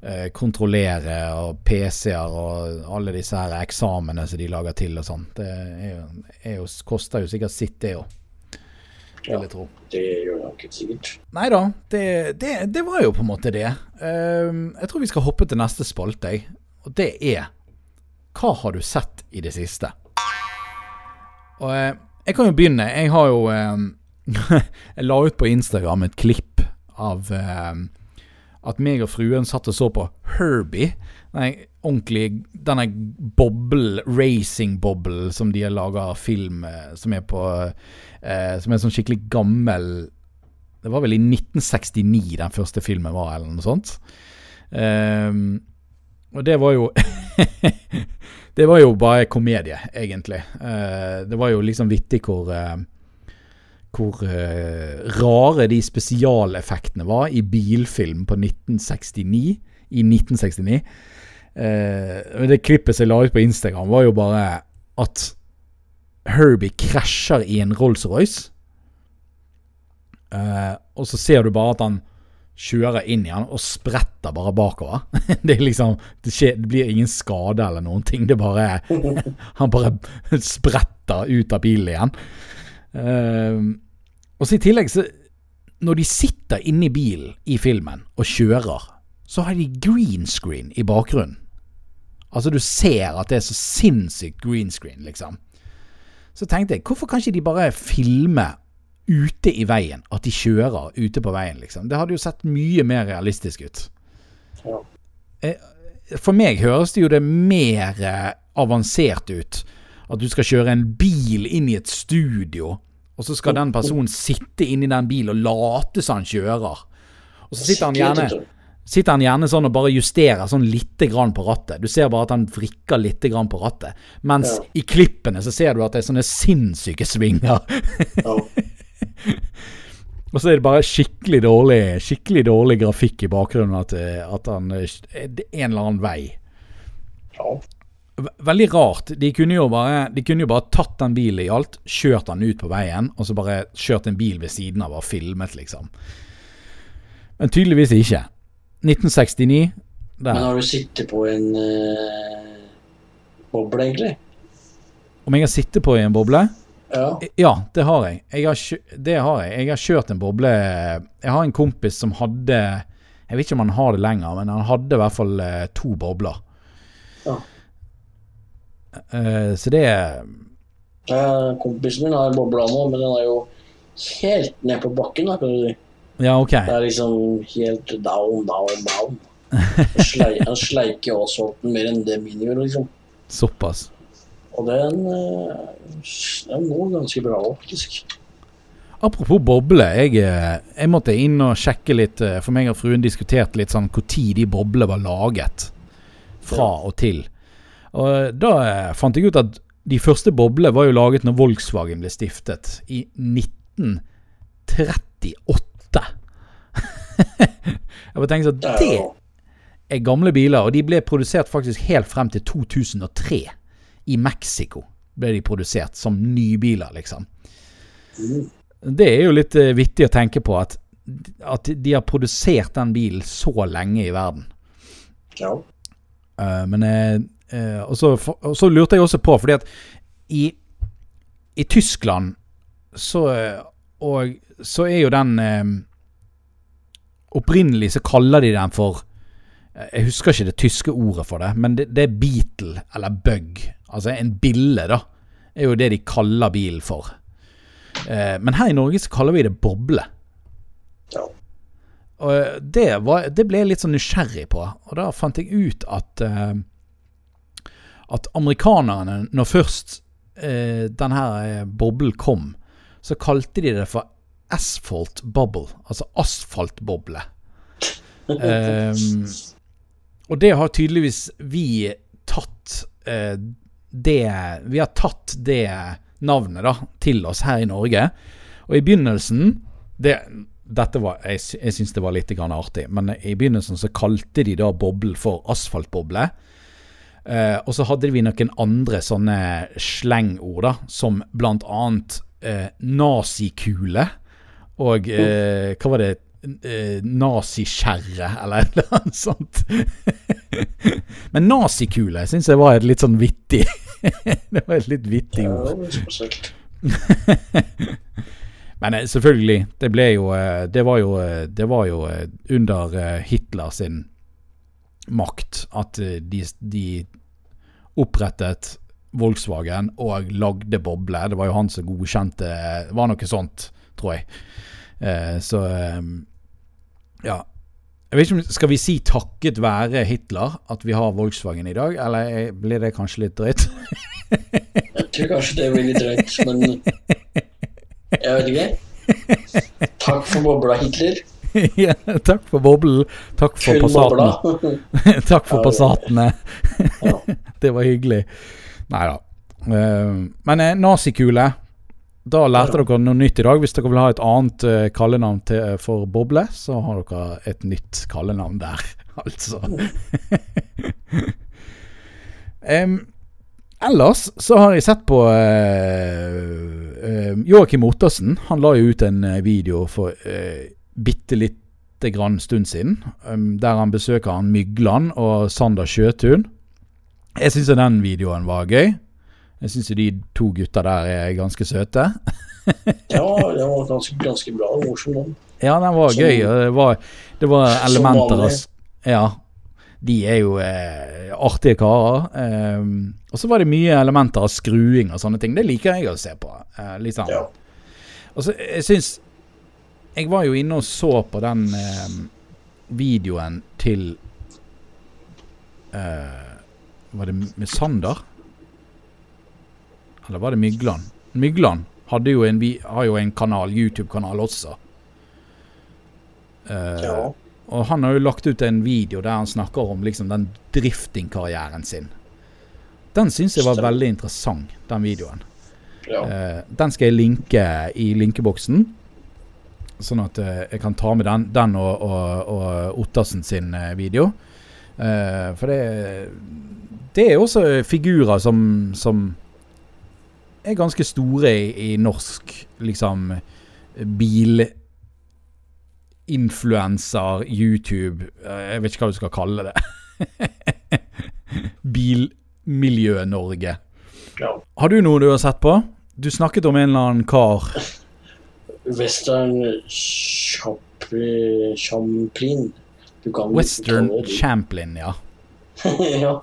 A: eh, kontrollere, og PC-er og alle disse her eksamene som de lager til og sånn. Det er jo, er jo, koster jo sikkert sitt, det òg, vil jeg tro.
B: det gjør det nok sikkert.
A: Nei da, det, det, det var jo på en måte det. Ehm, jeg tror vi skal hoppe til neste spalte, jeg. Og det er Hva har du sett i det siste? Og eh, jeg kan jo begynne. Jeg har jo ehm, Jeg la ut på Instagram et klipp av ehm, at meg og fruen satt og så på Herbie. Den ordentlig Denne boble, racing-boble som de har laga film eh, som er på eh, Som er sånn skikkelig gammel Det var vel i 1969 den første filmen var, eller noe sånt. Um, og det var jo Det var jo bare komedie, egentlig. Uh, det var jo liksom vittig hvor uh, hvor uh, rare de spesialeffektene var i bilfilm på 1969. I 1969. Eh, det klippet som jeg la ut på Instagram, var jo bare at Herbie krasjer i en Rolls-Royce. Eh, og så ser du bare at han kjører inn i han og spretter bare bakover. det liksom det, skjer, det blir ingen skade eller noen ting. Det bare Han bare spretter ut av bilen igjen. Uh, og så i tillegg så Når de sitter inni bilen i filmen og kjører, så har de green screen i bakgrunnen. Altså du ser at det er så sinnssykt green screen, liksom. Så tenkte jeg, hvorfor kan ikke de bare filme ute i veien? At de kjører ute på veien, liksom. Det hadde jo sett mye mer realistisk ut.
B: Ja.
A: For meg høres det jo det mer eh, avansert ut. At du skal kjøre en bil inn i et studio, og så skal den personen sitte inni den bilen og late som han kjører. Og så sitter han gjerne sitter han gjerne sånn og bare justerer sånn lite grann på rattet. Du ser bare at han vrikker lite grann på rattet. Mens
B: Ja.
A: i klippene så ser du at det er sånne sinnssyke svinger.
B: Ja.
A: Og så er det bare skikkelig dårlig Skikkelig dårlig grafikk i bakgrunnen at, at han eh, det er en eller annen vei.
B: ja.
A: Veldig rart. De kunne jo bare De kunne jo bare tatt den bilen i alt, kjørt den ut på veien, og så bare kjørt en bil ved siden av og filmet, liksom. Men tydeligvis ikke. 1969
B: Men har du sittet på en uh, boble, egentlig?
A: Om jeg har sittet på i en boble?
B: Ja.
A: Ja, det har jeg. jeg har det har jeg. Jeg har kjørt en boble Jeg har en kompis som hadde Jeg vet ikke om han har det lenger, men han hadde i hvert fall eh, to bobler.
B: Ja.
A: Uh, så det
B: er Kompisen min har en boble nå, men den er jo helt ned på bakken. da, kan du si.
A: Ja, ok.
B: Det er liksom helt down, down, down. Slei- Han sleiker asfalten mer enn det min gjør, liksom.
A: Såpass.
B: Og den, eh, den går ganske bra òg, faktisk.
A: Apropos boble. Jeg, eh, jeg måtte inn og sjekke litt, eh, for meg og fruen diskuterte litt sånn når de boblene var laget. Fra og til. Og da fant jeg ut at de første boblene var jo laget når Volkswagen ble stiftet. I 1938. jeg bare tenker sånn
B: Det er
A: gamle biler, og de ble produsert faktisk helt frem til 2003. I Mexico ble de produsert som nybiler, liksom.
B: mm,
A: Det er jo litt eh, vittig å tenke på at, at de har produsert den bilen så lenge i verden.
B: Ja.
A: Uh, men eh, og, så, og så lurte jeg også på, fordi at i, i Tyskland så Og så er jo den eh, Opprinnelig så kaller de den for eh, Jeg husker ikke det tyske ordet for det, men det, det er beetle, eller bug. Altså en bille, da. Er jo det de kaller bilen for. Eh, men her i Norge så kaller vi det boble.
B: ja.
A: Og det, var, det ble jeg litt sånn nysgjerrig på, og da fant jeg ut at eh, At amerikanerne, når først eh, denne eh, boblen kom, så kalte de det for asphalt bubble, altså asfaltboble. Um, og det har tydeligvis vi tatt uh, det Vi har tatt det navnet da til oss her i Norge. Og i begynnelsen det, Dette var Jeg, jeg syns det var litt grann artig, men i begynnelsen så kalte de da boble for asfaltboble. Uh, og så hadde vi noen andre sånne slengord, da, som blant annet uh, nazikule. Og eh, hva var det? Eh, Nazikjerre, eller annet sånt. Men nazikule syns jeg var et litt sånn vittig Det var et litt vittig ord. Men eh, selvfølgelig, det ble jo eh, Det var jo, det var jo under Hitler sin makt at de, de opprettet Volkswagen og lagde boble. Det var jo han som godkjente Det var noe sånt, tror jeg. Eh, så eh, ja. Jeg vet ikke om, Skal vi si takket være Hitler at vi har Volkswagen i dag, eller blir det kanskje litt drøyt?
B: Jeg tror kanskje det blir litt drøyt, men jeg vet ikke. Takk for bobla, Hitler.
A: ja, takk for boblen. Takk for
B: Kun.
A: Passatene. takk for
B: Ja,
A: Passatene. Det var hyggelig. Nei da. Eh, men eh, nazikule Da lærte dere noe nytt i dag. Hvis dere vil ha et annet uh, kallenavn til, for boble, så har dere et nytt kallenavn der, altså. um, ellers så har jeg sett på uh, Joakim Ottersen. Han la jo ut en eh, video for uh, bitte lite grann stund siden, um, der han besøker han Mygland og Sander Sjøtun. Jeg syns den videoen var gøy. Jeg syns de to gutta der er ganske søte.
B: ja, det var ganske, ganske bra. Morsom.
A: Ja, den var
B: Som-
A: gøy. Det var, det var elementer av Ja. De er jo eh, artige karer. ehm, og så var det mye elementer av skruing og sånne ting. Det liker jeg å se på. Eh, sånn.
B: Ja.
A: Og så jeg syns Jeg var jo inne og så på den eh, videoen til eh, Var det med Sander? Eller var det Mygland? Mygland jo en, har jo en kanal, YouTube-kanal også. Uh,
B: ja.
A: og han har jo lagt ut en video der han snakker om liksom den drifting-karrieren sin. Den syns jeg var veldig interessant, den videoen.
B: ja.
A: Uh, den skal jeg linke i linkeboksen. Sånn at uh, jeg kan ta med den, den og, og, og Ottersen sin video. For det Det er også figurer som, som er ganske store i, i norsk liksom bilinfluenser, YouTube eh, Jeg vet ikke hva du skal kalle det. Bilmiljø-Norge.
B: ja.
A: Har du noe du har sett på? Du snakket om en eller annen kar.
B: Western Champlin.
A: Western Champlin, ja.
B: ja.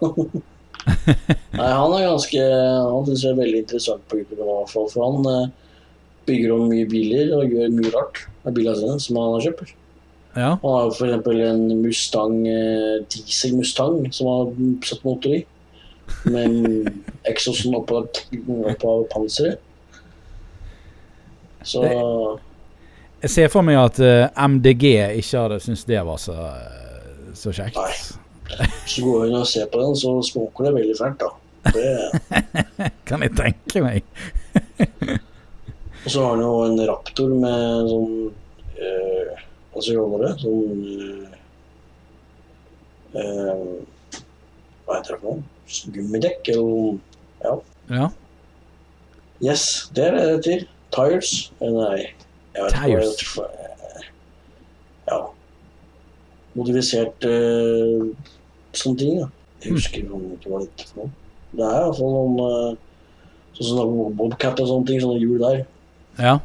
B: Nei, han er ganske Han syns jeg er veldig interessant på YouTube, i hvert fall. For han eh, bygger om mye biler og gjør mye rart med bilene sine som han har kjøpt.
A: Ja,
B: Han har f.eks. en Mustang, eh, diesel Mustang som han har satt motor i. med eksosen oppå, oppå panseret. Så
A: Jeg ser for meg at eh, MDG ikke hadde syntes det var så, så kjekt.
B: Nei. Så går jeg inn og ser på den, så smoker det veldig fælt, da. Det,
A: Kan jeg tenke meg.
B: og så har han jo en raptor med sånn eh, Hva skal kalle det? Sånn eh, eh, Hva heter det for noe? Gummidekk? Eller Ja.
A: Ja.
B: Yes, det er det det heter. Tires? Nei.
A: Tires.
B: Ja. Modifisert eh, sånne ting, da. Jeg husker hva det heter for noe. Det er iallfall noen eh, Sånn som Bobcat og sånne ting. Sånne hjul der.
A: Ja.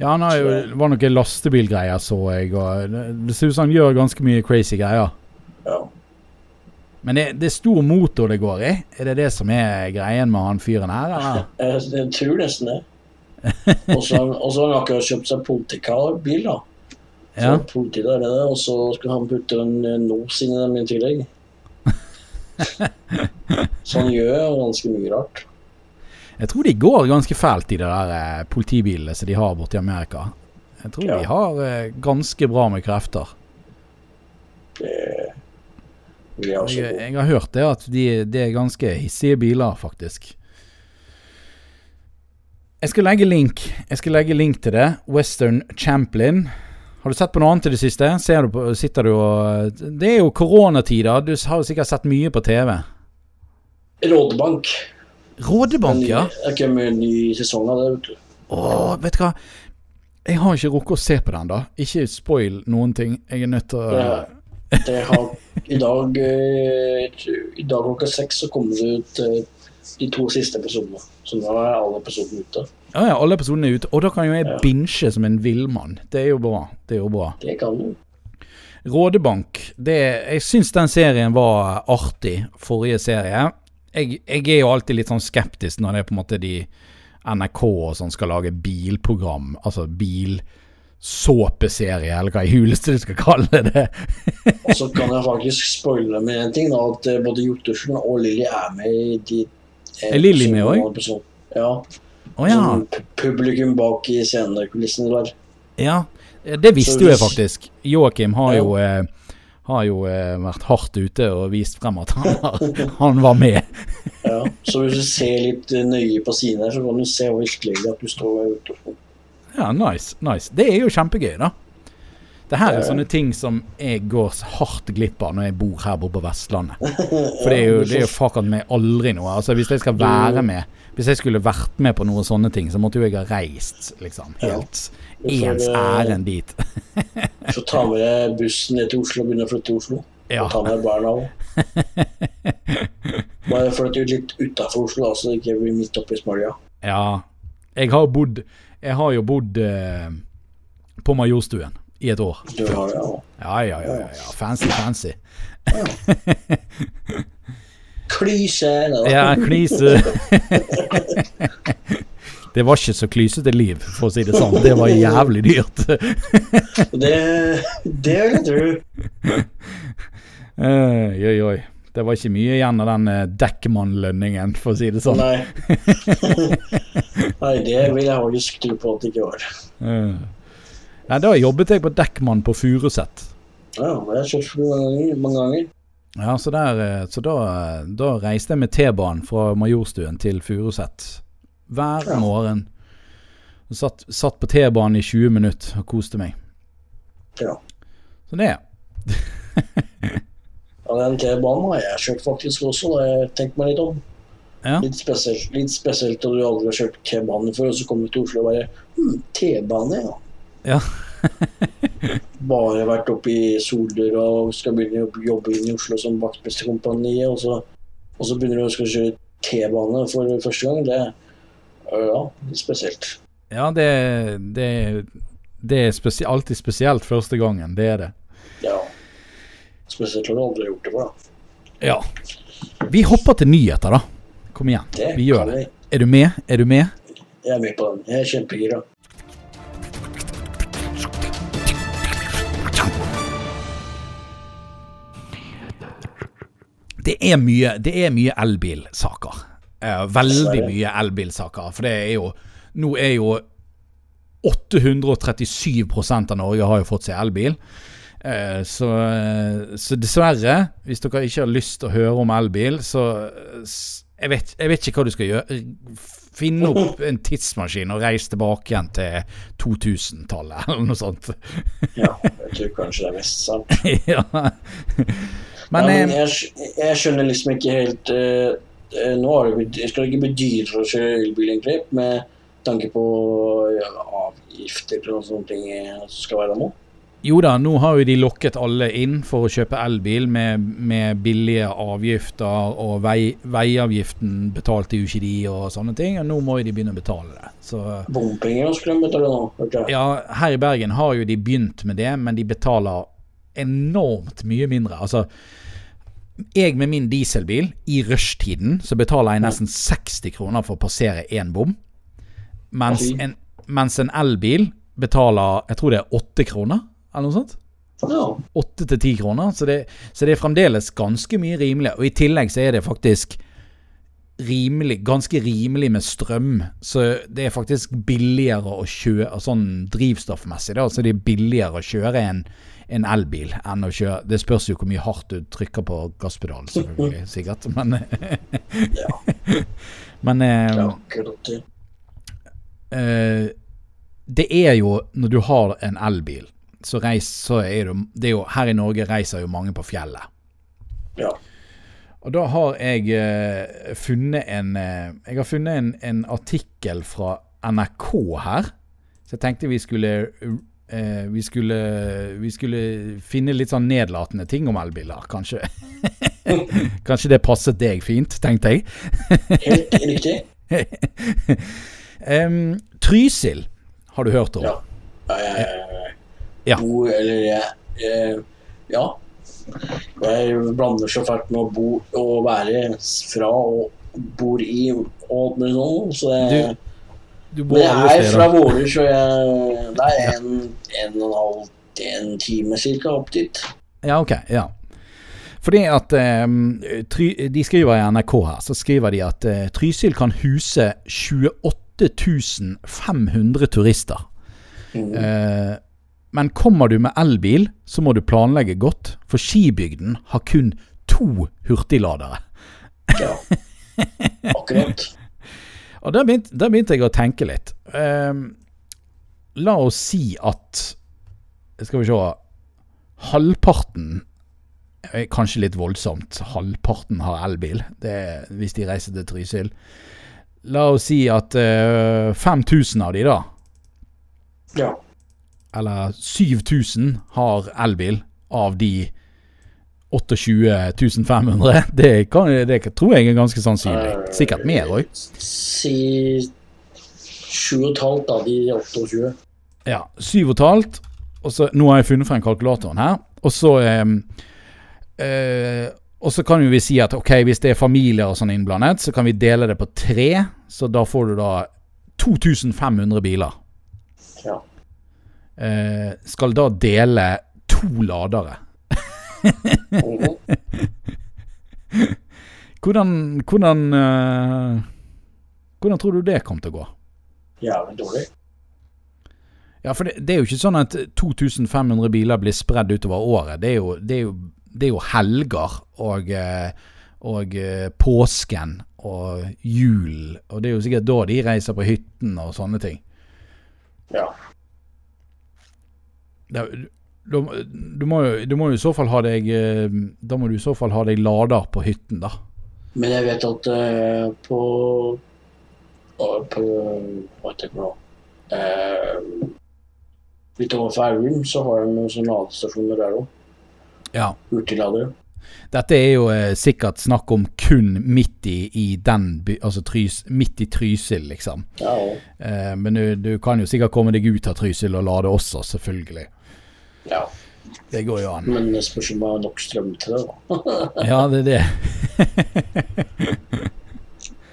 A: Ja, han har jo, det var noen lastebilgreier, så jeg. Og det det ser ut som han gjør ganske mye crazy greier.
B: Ja.
A: Men det, det er stor motor det går i. Er det det som er greien med han fyren her, eller?
B: Jeg, jeg tror nesten det. Og så har han- akkurat kjøpt seg politikarbil, da. Så politiet der det, og så skulle han putte en eh, nos inn i dem i tillegg. så han gjør ganske mye rart.
A: Jeg tror de går ganske fælt, i de der eh, politibilene som de har borti Amerika. Jeg tror
B: Ja.
A: de har eh, ganske bra med krefter.
B: Det vil jeg også
A: Jeg, jeg har hørt det at de, det er ganske hissige biler, faktisk. Jeg skal legge link Jeg skal legge link til det. Western Champlin. Har du sett på noe annet i det siste? Du på, sitter du og Det er jo koronatider. Du har jo sikkert sett mye på TV.
B: Rådebank.
A: Rådebank,
B: ny-
A: ja.
B: Det kommer en ny sesong av det, vet du.
A: Åh, vet du hva? Jeg har ikke rukket å se på den, da. Ikke spoil noen ting. Jeg er nødt til å
B: Det, det har I dag eh, I dag klokka seks så kommer det ut eh, de to siste episodene. Så nå er alle episodene ute.
A: Ja, ja, alle episodene er ute. Og da kan jo jeg
B: Ja.
A: binche som en villmann. Det er jo bra. Det er jo bra.
B: Det kan du.
A: Rådebank. Det, jeg syns den serien var artig, forrige serie. Jeg, jeg er jo alltid litt sånn skeptisk når det er på en måte de NRK og sånn skal lage bilprogram, altså bilsåpeserie, eller hva i huleste du skal kalle det.
B: Og så kan jeg faktisk spoile med en ting, da, at eh, både Jottersen og Lilly er med i de eh,
A: Lilly med
B: episoden. Ja.
A: Å ja.
B: Publikum bak i scenekulissene der.
A: ja. Det visste jo jeg faktisk. Joakim har jo eh, har jo eh, vært hardt ute og vist frem at han, har, han var med.
B: Ja. Så hvis du ser litt nøye på siden her, så kan du se virkelig at du står ved Jottersen.
A: Ja, nice. nice. Det er jo kjempegøy, da. Det her er sånne ting som jeg går hardt glipp av når jeg bor her borte på Vestlandet. For det er jo, det er jo fuckings meg aldri noe. Altså Hvis jeg skal være med Hvis jeg skulle vært med på noen sånne ting, så måtte jo jeg ha reist, liksom. Helt ens
B: eh,
A: ærend dit.
B: Så ta med deg bussen ned til Oslo og begynne å flytte til Oslo.
A: Ja.
B: Og ta med barna òg. Bare flytte ut litt utafor Oslo, da, så det ikke blir midt oppi smølja.
A: Ja. Jeg har bodd Jeg har jo bodd eh, på Majorstuen i et år.
B: Ja.
A: Ja, ja, ja. Fancy, fancy.
B: Klyse!
A: Ja, klyse. Det var ikke så klysete liv, for å si det sånn. Det var jævlig dyrt.
B: Det, det vil jeg tro.
A: Oi, oi, oi. Det var ikke mye igjen av den eh, Dekkmann-lønningen, for å si det sånn.
B: Nei. Nei, det vil jeg faktisk tro på at det ikke var.
A: Nei, da jobbet jeg på Dekkmann på Furuset.
B: Ja, det har jeg kjørt mange ganger.
A: Ja, så, der, eh, så da, da reiste jeg med T-banen fra Majorstuen til Furuset hver
B: Ja.
A: morgen. Satt, satt på T-banen i 20 minutter og koste meg.
B: Ja.
A: Så det.
B: Ja, den T-banen har jeg kjørt faktisk også, da jeg tenkte meg litt om.
A: Ja.
B: Litt spesielt, litt spesielt at du aldri har kjørt T-bane før, og så kommer du til Oslo og bare hm, T-bane, ja.
A: Ja.
B: bare vært oppe i Soldøra og skal begynne å jobbe inn i Oslo som vaktmesterkompani, og så, og så begynner du å kjøre T-bane for første gang. Det ja, spesielt.
A: Ja, det, det, det er spesi alltid spesielt første gangen. Det er det.
B: Ja. Spesielt når du aldri har gjort det før, da.
A: Ja. Vi hopper til nyheter, da. Kom igjen.
B: Det
A: Vi gjør det. Er du med? Er du med?
B: Jeg er med på den. Jeg er kjempegira.
A: Det er mye, det er mye elbilsaker. Eh, veldig mye elbilsaker. For det er jo Nå er jo 837% av Norge har jo fått seg elbil. Eh, så, så dessverre, hvis dere ikke har lyst til å høre om elbil, så jeg vet, jeg vet ikke hva du skal gjøre. Finne opp en tidsmaskin og reise tilbake igjen til 2000-tallet, eller noe sånt.
B: Ja, jeg tror kanskje det er mest sant.
A: ja. Men,
B: ja, men
A: eh,
B: jeg, jeg skjønner liksom ikke helt eh, Nå har det blitt, jeg skal det ikke bli dyrere å kjøre elbil, egentlig, med tanke på ja, avgifter og sånne ting som skal være nå.
A: Jo da, nå har jo de lokket alle inn for å kjøpe elbil med, med billige avgifter, og vei, veiavgiften betalte jo ikke de og sånne ting, og nå må jo de begynne å betale det. Så
B: Bompenger skulle de betale nå. Okay.
A: ja, her i Bergen har jo de begynt med det, men de betaler enormt mye mindre. Altså, jeg med min dieselbil, i rushtiden, så betaler jeg nesten 60 kroner for å passere én bom, mens en, mens en elbil betaler, jeg tror det er 8 kroner, eller noe sånt.
B: Åtte
A: 8 til 10 kroner, så det, så det er fremdeles ganske mye rimelig. Og i tillegg så er det faktisk rimelig, ganske rimelig med strøm. Så det er faktisk billigere å kjøre sånn drivstoffmessig. Da, så det er billigere å kjøre en, en elbil enn å kjøre Det spørs jo hvor mye hardt du trykker på gasspedalen, selvfølgelig, sikkert. Men,
B: ja.
A: men eh,
B: Det
A: eh, det er jo når du har en elbil, så, reis, så er det, det er jo Her i Norge reiser jo mange på fjellet.
B: Ja.
A: Og da har jeg eh, funnet en eh, Jeg har funnet en, en artikkel fra NRK her. Så jeg tenkte vi skulle eh, vi skulle Vi skulle finne litt sånn nedlatende ting om elbiler, kanskje. kanskje det passet deg fint, tenkte jeg.
B: Helt riktig.
A: um, Trysil har du hørt om?
B: Ja. Jeg,
A: Ja.
B: Bo, eller jeg, jeg Ja. Jeg blander så fælt med å bo og være fra og bor i og alt mulig sånn. Så det,
A: Du
B: men jeg er fra. Våler, så jeg, det er en, en og en halv en time cirka opp dit.
A: Ja, ok. ja. Fordi at eh, De skriver i NRK her, så skriver de at eh, Trysil kan huse 28 500 turister.
B: Mm.
A: Eh, men kommer du med elbil, så må du planlegge godt, for Skibygden har kun to hurtigladere.
B: Ja. Akkurat.
A: Og Da begynte, begynte jeg å tenke litt. Um, la oss si at Skal vi se Halvparten eh, Kanskje litt voldsomt. Halvparten har elbil, det hvis de reiser til Trysil. La oss si at uh, 5000 av de, da,
B: Ja.
A: eller 7000, har elbil av de 28 500. Det, kan, det tror jeg er ganske sannsynlig. Sikkert mer òg.
B: Si sju og et halvt av de 28.
A: Ja, syv og så, nå har jeg funnet frem kalkulatoren her. Og så eh, eh, Og så kan vi si at ok, hvis det er familier og sånn innblandet, så kan vi dele det på tre. Så da får du da 2500 biler.
B: Ja.
A: Eh, skal da dele to ladere. Hvordan Hvordan, uh, hvordan tror du det kom til å gå?
B: Jævlig dårlig.
A: Ja, for det, det er jo ikke sånn at 2500 biler blir spredd utover året. Det er jo, det er jo, det er jo helger og, eh, og eh, påsken og jul. Og det er jo sikkert da de reiser på hytten og sånne ting.
B: Ja.
A: Det, du, du, må du må jo i så fall ha deg eh, Da må du i så fall ha deg lader på hytten, da.
B: Men jeg vet at uh, på På Hva heter det nå uh, Eh, litt overfor Elverum så har de sånne ladestasjoner der òg.
A: Ja.
B: Hurtigladere.
A: Dette er jo eh, sikkert snakk om kun midt i, i den by, Altså Trys, midt i Trysil, liksom.
B: Ja,
A: Eh, men du, du kan jo sikkert komme deg ut av Trysil og lade også, selvfølgelig.
B: Ja.
A: Det går jo an.
B: Men det spørs om det er nok strøm til det. da.
A: Ja, det er det.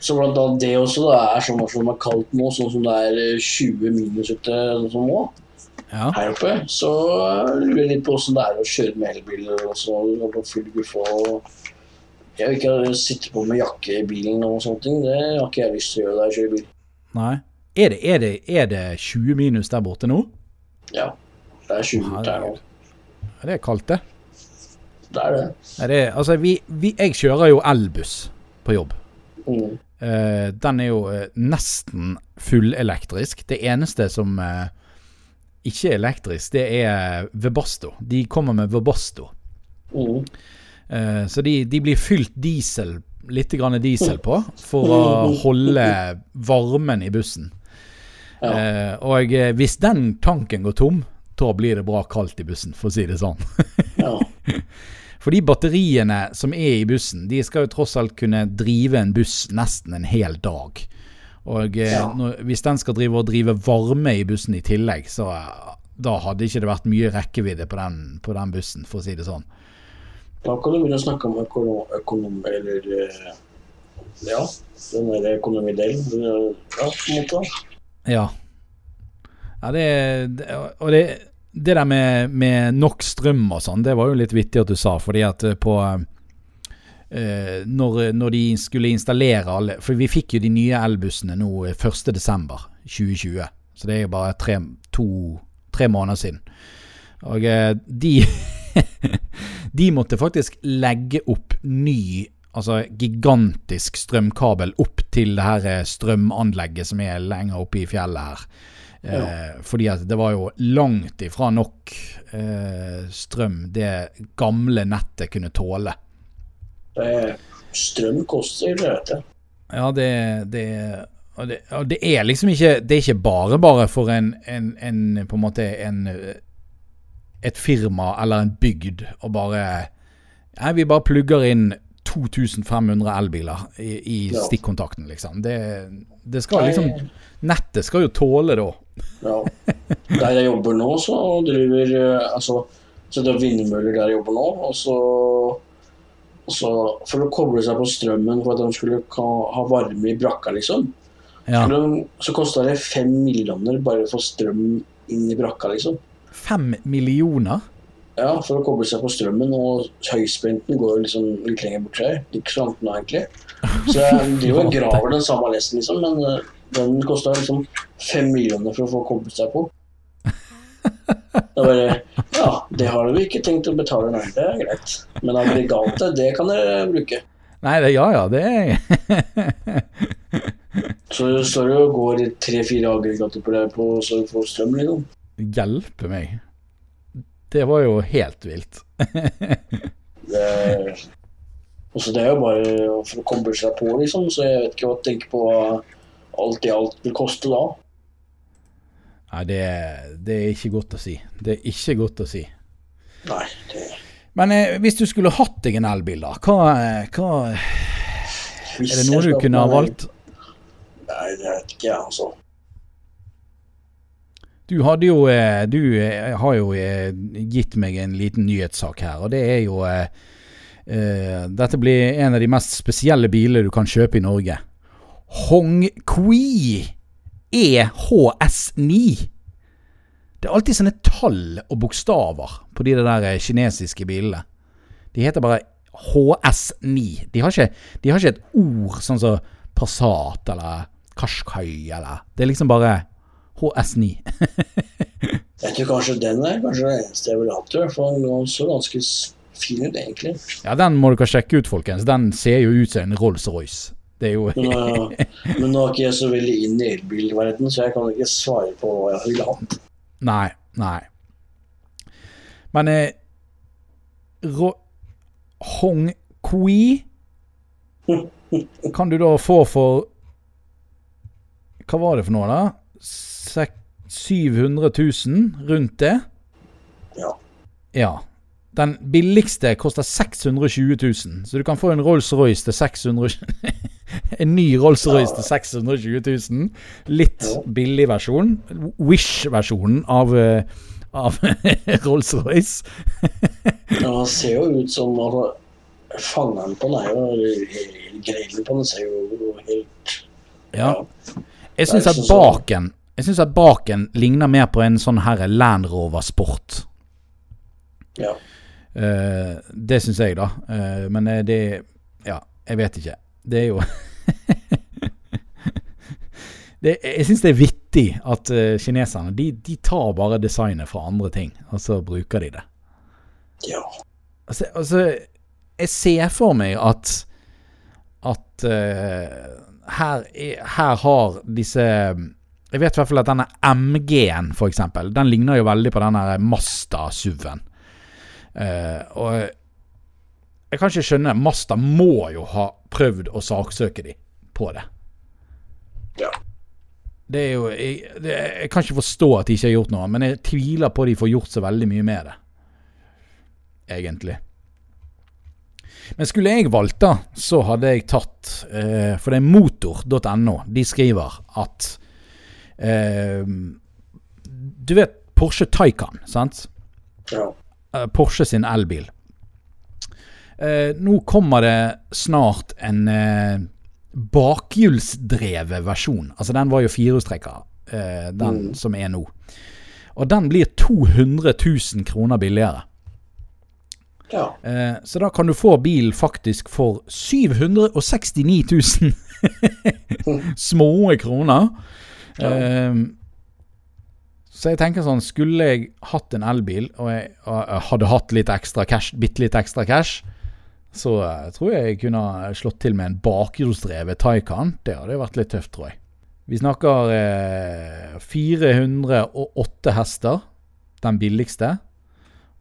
B: Så blant annet det også da, er sånn som det er kaldt nå, sånn som det er eh, 20 minus ute sånn nå,
A: Ja.
B: her oppe, så lurer jeg litt på åssen det er å kjøre med elbiler også, og på full guffe og Jeg vil ikke sitte på med jakke i bilen og sånne ting. Det har ikke jeg lyst til å gjøre da jeg kjører bil.
A: Nei. Er det, er, det, er det 20 minus der borte nå?
B: Ja. Det er 20 minutter her nå.
A: Det er kaldt, det.
B: Det er det.
A: Det er, altså, vi, vi, jeg kjører jo elbuss på jobb.
B: Mm.
A: Uh, den er jo uh, nesten fullelektrisk. Det eneste som uh, ikke er elektrisk, det er Webasto. De kommer med Webasto.
B: Mm.
A: Så de, de blir fylt diesel, litt grann diesel på, for å holde varmen i bussen.
B: Ja.
A: Og hvis den tanken går tom, da blir det bra kaldt i bussen, for å si det sånn.
B: ja.
A: For de batteriene som er i bussen, de skal jo tross alt kunne drive en buss nesten en hel dag. Og eh,
B: Ja.
A: når, hvis den skal drive og drive varme i bussen i tillegg, så eh, da hadde ikke det vært mye rekkevidde på den, på den bussen, for å si det sånn.
B: Da kan du begynne å snakke om økonom... økonom eller eh, Ja, den der økonomidelen. Ja, på en måte.
A: Ja. ja det, det, og det, det der med, med nok strøm og sånn, det var jo litt vittig at du sa, fordi at eh, på eh, når, når de skulle installere alle For vi fikk jo de nye elbussene nå eh, 1.12.2020. Så det er jo bare tre, to, tre måneder siden. Og eh, de De måtte faktisk legge opp ny Altså gigantisk strømkabel opp til det her eh, strømanlegget som er lenger oppe i fjellet her. Eh, Fordi at det var jo langt ifra nok eh, strøm det gamle nettet kunne tåle.
B: Det, strøm koster, det vet jeg.
A: Ja, det, det, og det, og det er liksom ikke Det er ikke bare bare for en, en, en på en måte en et firma eller en bygd å bare Nei, vi bare plugger inn 2500 elbiler i, i
B: Ja.
A: stikkontakten, liksom. Det, det skal liksom Nettet skal jo tåle da.
B: Ja. Der jeg jobber nå, så driver eh, Altså, så det er vindmøller der jeg jobber nå, og så, og så For å koble seg på strømmen for at de skulle ha varme i brakka, liksom,
A: Ja.
B: så, de- så kosta det fem millioner bare for strøm inn i brakka, liksom.
A: Fem millioner?
B: Ja, for å koble seg på strømmen, og høyspenten går jo liksom litt lenger bort her. Ikke så langt nå, egentlig. Så jeg driver og graver den samme lesten, liksom, men eh, den kosta liksom fem millioner for å få koblet seg på. Er bare Ja, det har vi ikke tenkt å betale, nei. Det er greit. Men aggregatet, det kan dere bruke.
A: Nei, det, ja ja, det er
B: Så står jo og går tre-fire aggregater på det på, så du får strøm, liksom.
A: Hjelpe meg. Det var jo helt vilt.
B: Det også det er jo bare for å koble seg på, liksom, så jeg vet ikke hva jeg tenker på hva alt i alt vil koste da.
A: Nei, det, det er ikke godt å si. Det er ikke godt å si.
B: Nei, det
A: Men eh, hvis du skulle hatt deg en elbil, da, hva, hva Er det noe du kunne ha valgt?
B: Nei, det vet ikke jeg, altså.
A: Du hadde jo eh, Du eh, har jo eh, gitt meg en liten nyhetssak her, og det er jo eh, eh, Dette blir en av de mest spesielle bilene du kan kjøpe i Norge. Hongqi EHS9. Det er alltid sånne tall og bokstaver på de der eh, kinesiske bilene. De heter bare HS9. De har ikke, de har ikke et ord sånn som Passat eller Kashkai eller Det er liksom bare HS9.
B: Jeg tror kanskje den er kanskje det eneste jeg ville hatt, for. Den så ganske fin ut, egentlig.
A: Ja, den må dere sjekke ut, folkens. Den ser jo ut som en Rolls-Royce. Det er jo
B: Men, øh, men nå er ikke jeg så veldig inn i elbilverdenen, så jeg kan ikke svare på hva jeg ville hatt.
A: Nei, nei. Men eh, Ro Hong Kui kan du da få for Hva var det for noe, da? Sek 700 000? Rundt det?
B: Ja.
A: Ja. Den billigste koster 620 000, så du kan få en Rolls-Royce til 600 En ny Rolls-Royce til 620 000. Litt billig versjon. Wish-versjonen av, eh, av Rolls-Royce.
B: ja, han ser jo ut som altså, Fangeren på den er jo Grillen på den ser jo helt
A: Ja. Jeg syns at
B: sånn
A: baken Jeg synes at baken ligner mer på en sånn her Land Rover Sport.
B: Ja.
A: Eh, det syns jeg, da. Eh, men eh, det Ja, jeg vet ikke. Det er jo det, Jeg syns det er vittig at kineserne de, de, tar bare designet fra andre ting, og så bruker de det.
B: Ja.
A: Altså, altså jeg ser for meg at at uh, her, her, har disse Jeg vet i hvert fall at denne MG-en, f.eks., den ligner jo veldig på denne Masta-SUV-en. Uh, og jeg kan ikke skjønne Masta må jo ha prøvd å saksøke de på det.
B: Ja.
A: Det er jo jeg, det, jeg, kan ikke forstå at de ikke har gjort noe, men jeg tviler på at de får gjort så veldig mye med det. Egentlig. Men skulle jeg valgt, da, så hadde jeg tatt eh, For det er motor.no. De skriver at eh, Du vet Porsche Taycan, sant?
B: Ja.
A: Eh, Porsche sin elbil. Eh, nå kommer det snart en eh, bakhjulsdrevet versjon. Altså den var jo firehjulstrekker, eh, den mm. som er nå. Og den blir 200 000 kroner billigere.
B: Ja.
A: Eh, så da kan du få bilen faktisk for 769 000 små kroner. Ja. Eh, så jeg tenker sånn, skulle jeg hatt en elbil, og jeg, og hadde hatt litt ekstra cash, bitte litt ekstra cash, så jeg eh, tror jeg jeg kunne slått til med en bakhjulsdrevet Taycan. Det hadde vært litt tøft, tror jeg. Vi snakker eh, 408 hester, den billigste.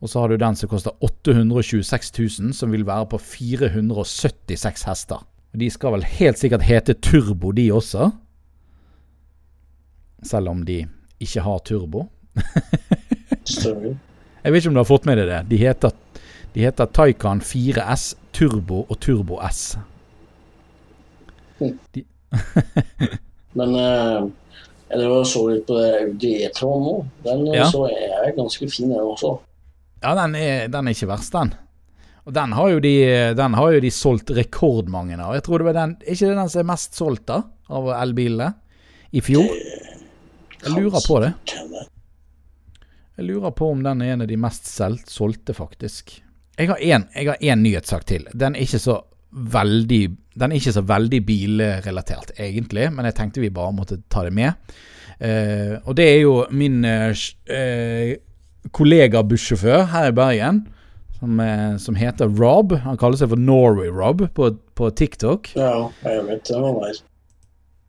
A: Og så har du den som koster 826 000, som vil være på 476 hester. De skal vel helt sikkert hete Turbo, de også. Selv om de ikke har turbo. jeg vet ikke om du har fått med deg det. De heter de heter Taycan 4S Turbo og Turbo S.
B: De Men uh, jeg så litt på det Audi E-tron nå. Den eh, ja. så er ganske fin, den også.
A: Ja, den er, den er, ikke verst, den. Og den har de, den har jo de solgt rekordmange av. Jeg tror det var den, ikke det den som er mest solgt da, av elbilene i fjor? Jeg lurer på det. Jeg lurer på om den er en av de mest solgte, faktisk. Jeg har én nyhetssak til. Den er ikke så veldig Den er ikke så veldig bilrelatert, egentlig, men jeg tenkte vi bare måtte ta det med. Eh, og det er jo min eh, kollega bussjåfør her i Bergen, som, uh, som, heter Rob. Han kaller seg for Norway Rob på, på TikTok.
B: Ja, jeg vet det. var nice.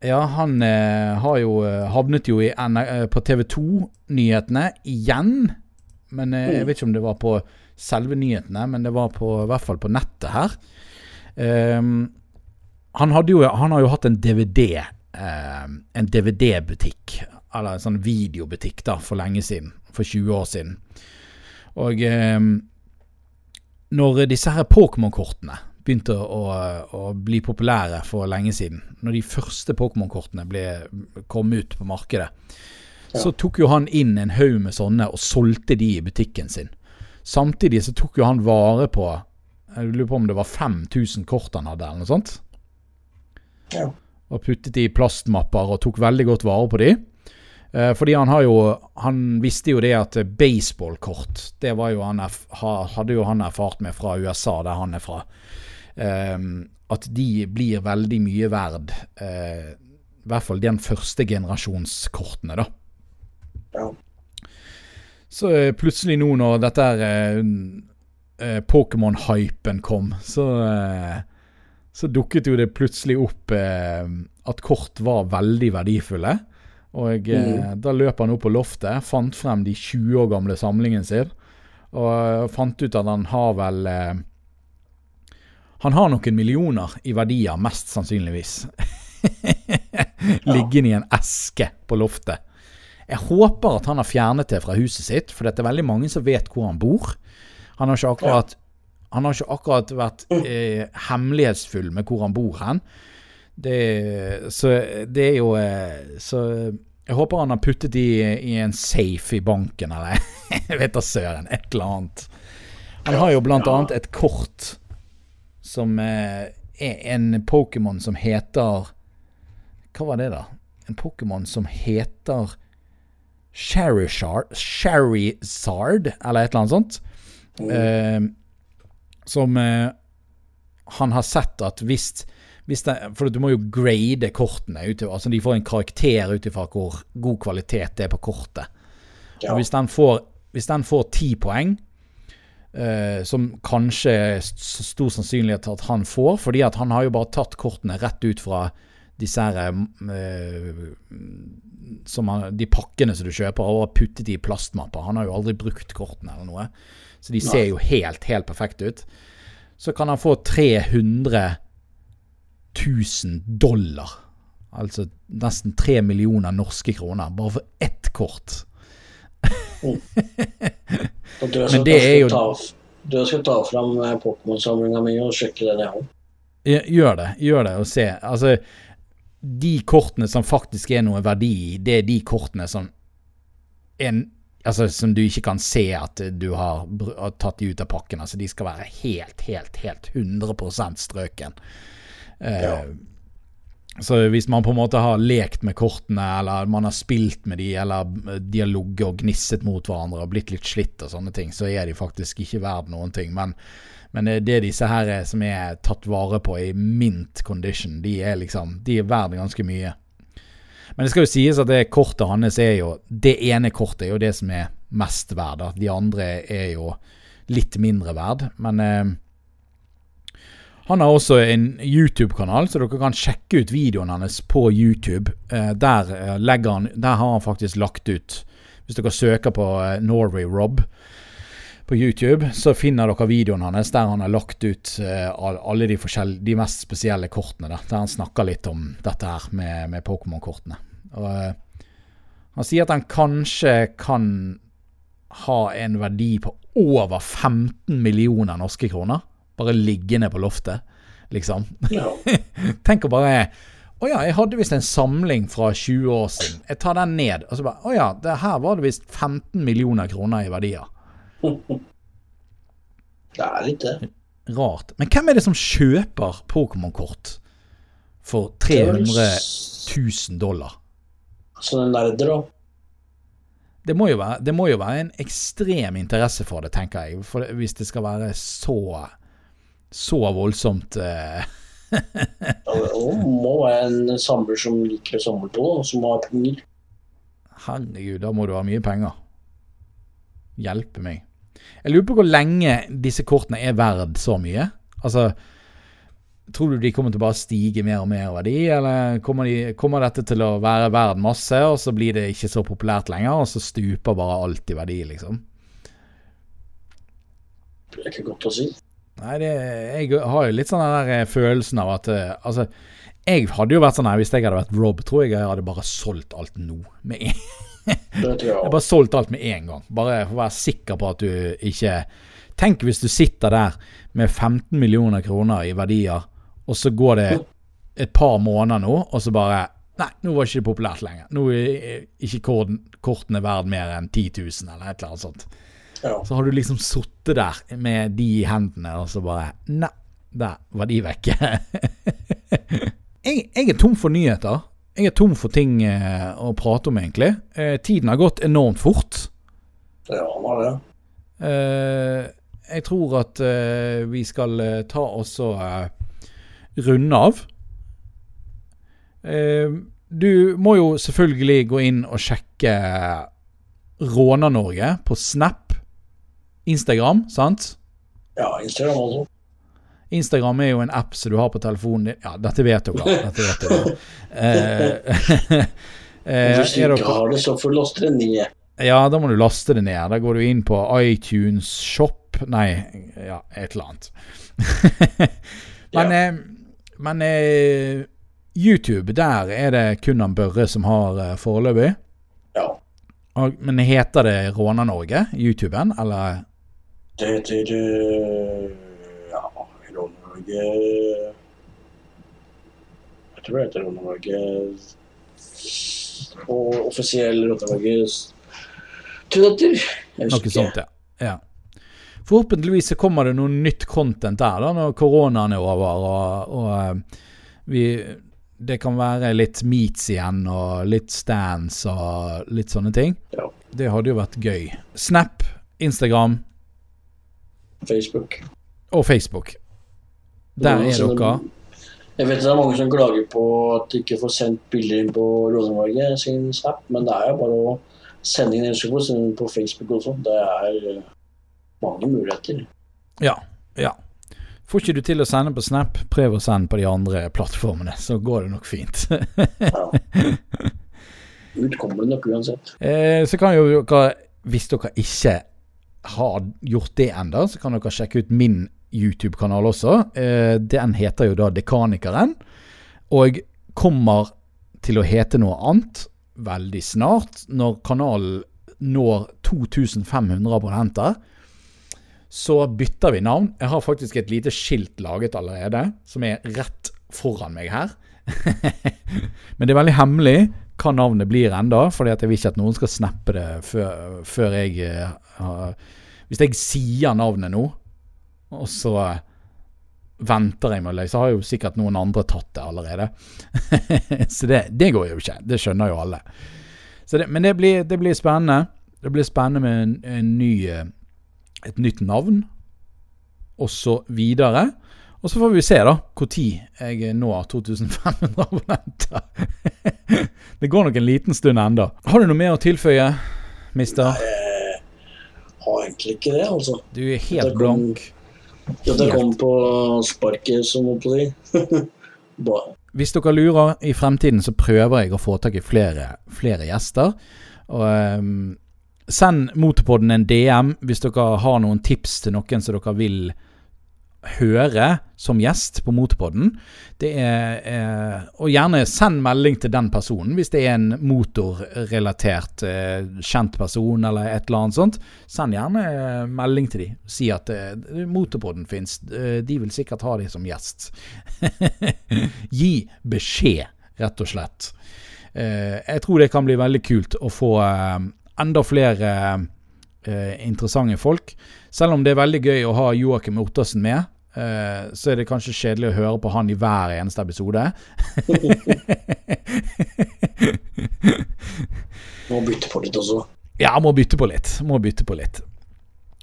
A: Ja, han har jo havnet jo i, på TV 2-nyhetene igjen. Men jeg mm. vet ikke om det var på selve nyhetene, men det var på, i hvert fall på nettet her. Um, han, jo, han, har jo hatt en DVD, uh, ehm, en DVD-butikk, eller en sånn videobutikk, da, for lenge siden. For 20 år siden. Og um, når disse her Pokémon-kortene begynte å, å, bli populære for lenge siden, når de første Pokémon-kortene kom ut på markedet, ja. så tok jo han inn en haug med sånne og solgte de i butikken sin. Samtidig så tok jo han vare på Jeg lurer på om det var 5000 kort han hadde, eller noe sånt.
B: Ja.
A: Og puttet de i plastmapper og tok veldig godt vare på de. Eh, fordi han har jo Han visste jo det at baseballkort, det var jo han hadde jo han erfart med fra USA, der han er fra. Eh, at de blir veldig mye verd. Eh, I hvert fall den første generasjonskortene, da.
B: Ja.
A: Så eh, plutselig nå når dette uh, Pokémon-hypen kom, så, så dukket jo det plutselig opp at kort var veldig verdifulle. Og mm. da løp han opp på loftet, fant frem de 20 år gamle samlingen sin, og fant ut at han har vel Han har noen millioner i verdier, mest sannsynligvis. Liggende i en eske på loftet. Jeg håper at han har fjernet det fra huset sitt, for det er veldig mange som vet hvor han bor. Han har ikke akkurat, han har ikke akkurat vært eh, hemmelighetsfull med hvor han bor hen. Det, så det er jo eh, Så jeg håper han har puttet de i en safe i banken, eller jeg vet da søren. Et eller annet. Han har jo blant annet et kort som eh, er en Pokémon som heter Hva var det, da? En Pokémon som heter Charizard eller et eller annet sånt. Mm. Eh, som eh, han har sett at hvis, hvis det, For du må jo grade kortene. Ut, altså De får en karakter ut ifra hvor god kvalitet det er på kortet.
B: Ja.
A: Og hvis den får hvis den får ti poeng, eh, som kanskje er stor sannsynlighet at han får, fordi at han har jo bare tatt kortene rett ut fra disse her eh, som han, De pakkene som du kjøper, og puttet i plastmapper. Han har jo aldri brukt kortene eller noe, så de ser jo helt, helt perfekte ut. Så kan han få 300 000 dollar. Altså nesten 3 millioner norske kroner, bare for ett kort.
B: Og
A: Men
B: skal
A: det er jo-
B: ta, du skal ta fram eh, Pokémon-samlinga mi og sjekke den, jeg òg.
A: Gjør det. Gjør det og se. Altså, de kortene som faktisk er noe verdi i, det er de kortene som en, altså, som du ikke kan se at du har, har tatt de ut av pakken. Altså, de skal være helt, helt, helt 100 strøken. Uh,
B: Ja.
A: Så hvis man på en måte har lekt med kortene, eller man har spilt med de, eller de har ligget og gnisset mot hverandre og blitt litt slitt og sånne ting, så er de faktisk ikke verdt noen ting. Men, men det er disse her er som er tatt vare på i mint condition. De er liksom, de er verdt ganske mye. Men det skal jo sies at det kortet hans er jo Det ene kortet er jo det som er mest verdt. De andre er jo litt mindre verd. Men eh, han har også en YouTube-kanal, så dere kan sjekke ut videoen hennes på YouTube. Eh, der, eh, han, der har han faktisk lagt ut Hvis dere søker på eh, Norway Rob på YouTube, så finner dere videoen hans der han har lagt ut alle de, de mest spesielle kortene. Der, der han snakker litt om dette her med, med Pokémon-kortene. Han sier at han kanskje kan ha en verdi på over 15 millioner norske kroner. Bare liggende på loftet, liksom.
B: Ja.
A: Tenk å bare Å ja, jeg hadde visst en samling fra 20 år siden. Jeg tar den ned. Og så bare Å ja, det her var det visst 15 millioner kroner i verdier.
B: Det er litt det.
A: Rart. Men hvem er det som kjøper Pokémon-kort for 300 000 dollar?
B: Sånne nerder, da.
A: Det må, jo være, det må jo være en ekstrem interesse for det, tenker jeg. For hvis det skal være så så voldsomt eh,
B: Og må være en samler som liker å samle på, og som har penger.
A: Herregud, da må du ha mye penger. Hjelpe meg. Jeg lurer på hvor lenge disse kortene er verd så mye. Altså, tror du de kommer til å bare stige mer og mer verdi, eller kommer, de, kommer dette til å være verd masse, og så blir det ikke så populært lenger, og så stuper bare alt i verdi, liksom?
B: Det er ikke godt å si.
A: Nei, det, jeg har jo litt sånn den der eh, følelsen av at eh, Altså, jeg hadde jo vært sånn her hvis jeg hadde vært Rob, tror jeg jeg hadde bare solgt alt nå. Med en
B: jeg
A: bare solgt alt med en gang. Bare for å være sikker på at du ikke Tenk hvis du sitter der med 15 millioner kroner i verdier, og så går det et par måneder nå, og så bare Nei, nå var det ikke populært lenger. Nå er ikke kortene verd mer enn 10 000, eller et eller annet sånt.
B: Ja.
A: Så har du liksom sittet der med de i hendene, og så bare Nei, der var de vekke. jeg, jeg er tom for nyheter. Jeg er tom for ting eh, å prate om, egentlig. Eh, tiden har gått enormt fort.
B: ja, den har det.
A: Eh, jeg tror at vi skal ta oss og runde av. Du må jo selvfølgelig gå inn og sjekke Råna-Norge på Snap, Instagram, sant?
B: Ja, Instagram også.
A: Instagram er jo en app som du har på telefonen din. Ja, dette vet dere. Dette vet dere. Eh, eh,
B: Hvis du
A: er
B: ikke har det, så får du laste det ned.
A: Ja, da må du laste det ned. Da går du inn på iTunes Shop Nei, ja, et eller annet. men eh, men eh, YouTube, der er det kun han Børre som har eh, foreløpig.
B: Ja.
A: Og- Men heter det Råna-Norge, YouTuben, eller?
B: Det heter Ja, Råd-Norge Jeg tror det heter Råd-Norge Og offisiell Råd-Norge Twitter.
A: Noe sånt, ja. ja. Forhåpentligvis kommer det noe nytt content der da, når koronaen er over, og, og eh, vi Det kan være litt meets igjen, og litt stands og litt sånne ting.
B: Ja.
A: Det hadde jo vært gøy. Snap, Instagram
B: Facebook.
A: og Facebook. Der er dere.
B: Jeg vet det er mange som klager på at de ikke får sendt bilder inn på Rosenborg sin Snap, men det er jo bare å sende inn info sende på Facebook også. Det er eh, mange muligheter.
A: Ja. ja. Får ikke du til å sende på Snap, prøv å sende på de andre plattformene, så går det nok fint.
B: Ja. Ut kommer det nok uansett.
A: Eh, så kan jo dere, hvis dere ikke har gjort det enda, så kan dere sjekke ut min YouTube-kanal også. Eh, den heter jo da Dekanikeren, og kommer til å hete noe annet veldig snart. Når kanalen når 2500 abonnenter, så bytter vi navn. Jeg har faktisk et lite skilt laget allerede, som er rett foran meg her. Men det er veldig hemmelig hva navnet blir enda, fordi jeg vil ikke at noen skal snappe det før, før jeg eh, har Hvis jeg sier navnet nå, og så venter jeg med å løse, har jo sikkert noen andre tatt det allerede. så det, det går jo ikke. Det skjønner jo alle. Det, men det blir, det blir spennende. Det blir spennende med en, en ny, eh, et nytt navn, og så videre. Og så får vi se da når jeg når 2500 abonnenter. det går nok en liten stund enda. Har du noe mer å tilføye, mister?
B: Jeg har egentlig ikke det, altså.
A: Du er helt blank.
B: Ja, det kom på sparket, som må si.
A: Hvis dere lurer, i fremtiden så prøver jeg å få tak i flere, flere gjester. Og um, Send Motorpodden en DM hvis dere har noen tips til noen som dere vil høre som gjest på Motorpodden. Er, eh, og gjerne send melding til den personen hvis det er en motorrelatert eh, kjent person eller et eller annet sånt. Send gjerne eh, melding til dem. Si at Motorpodden fins. De vil sikkert ha dem som gjest. Gi beskjed, rett og slett. Jeg tror det kan bli veldig kult å få enda flere interessante folk. Selv om det er veldig gøy å ha Joakim Ottersen med, eh, så er det kanskje kjedelig å høre på han i hver eneste episode.
B: Må bytte på litt også.
A: Ja, må bytte på litt. Må bytte på litt.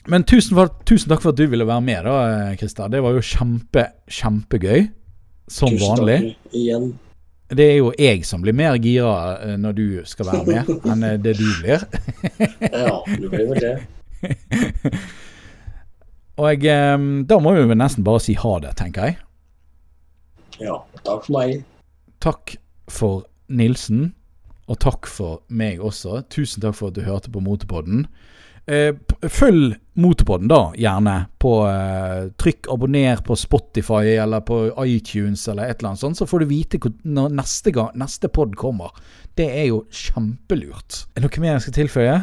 A: Men tusen, for, tusen takk for at du ville være med, da, eh, Christer. Det var jo kjempe, kjempegøy. Som
B: Tusen
A: vanlig.
B: takk igjen.
A: Det er jo jeg som blir mer gira eh, når du skal være med, enn eh, det du blir.
B: Ja, det blir vel det.
A: Og jeg, eh, da må vi nesten bare si ha det, tenker jeg.
B: Ja, takk for meg.
A: Takk for Nilsen, og takk for meg også. Tusen takk for at du hørte på Motorpodden. Følg Motorpodden, da, gjerne. På eh, Trykk abonner på Spotify eller på iTunes eller et eller annet sånt, så får du vite når neste, gang, neste pod kommer. Det er jo kjempelurt. Er det noe mer jeg skal tilføye?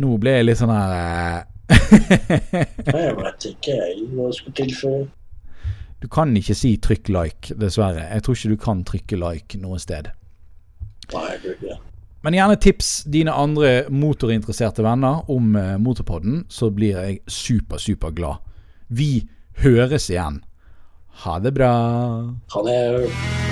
A: Nå ble jeg litt sånn her eh,
B: Nei, Jeg vet ikke jeg hva jeg skal tilføye.
A: Du kan ikke si 'trykk like', dessverre. Jeg tror ikke du kan trykke like noe sted.
B: Nei, jeg tror ikke det.
A: Men gjerne tips dine andre motorinteresserte venner om eh, Motorpodden, så blir jeg super, super glad. Vi høres igjen. Ha det bra.
B: Ha det.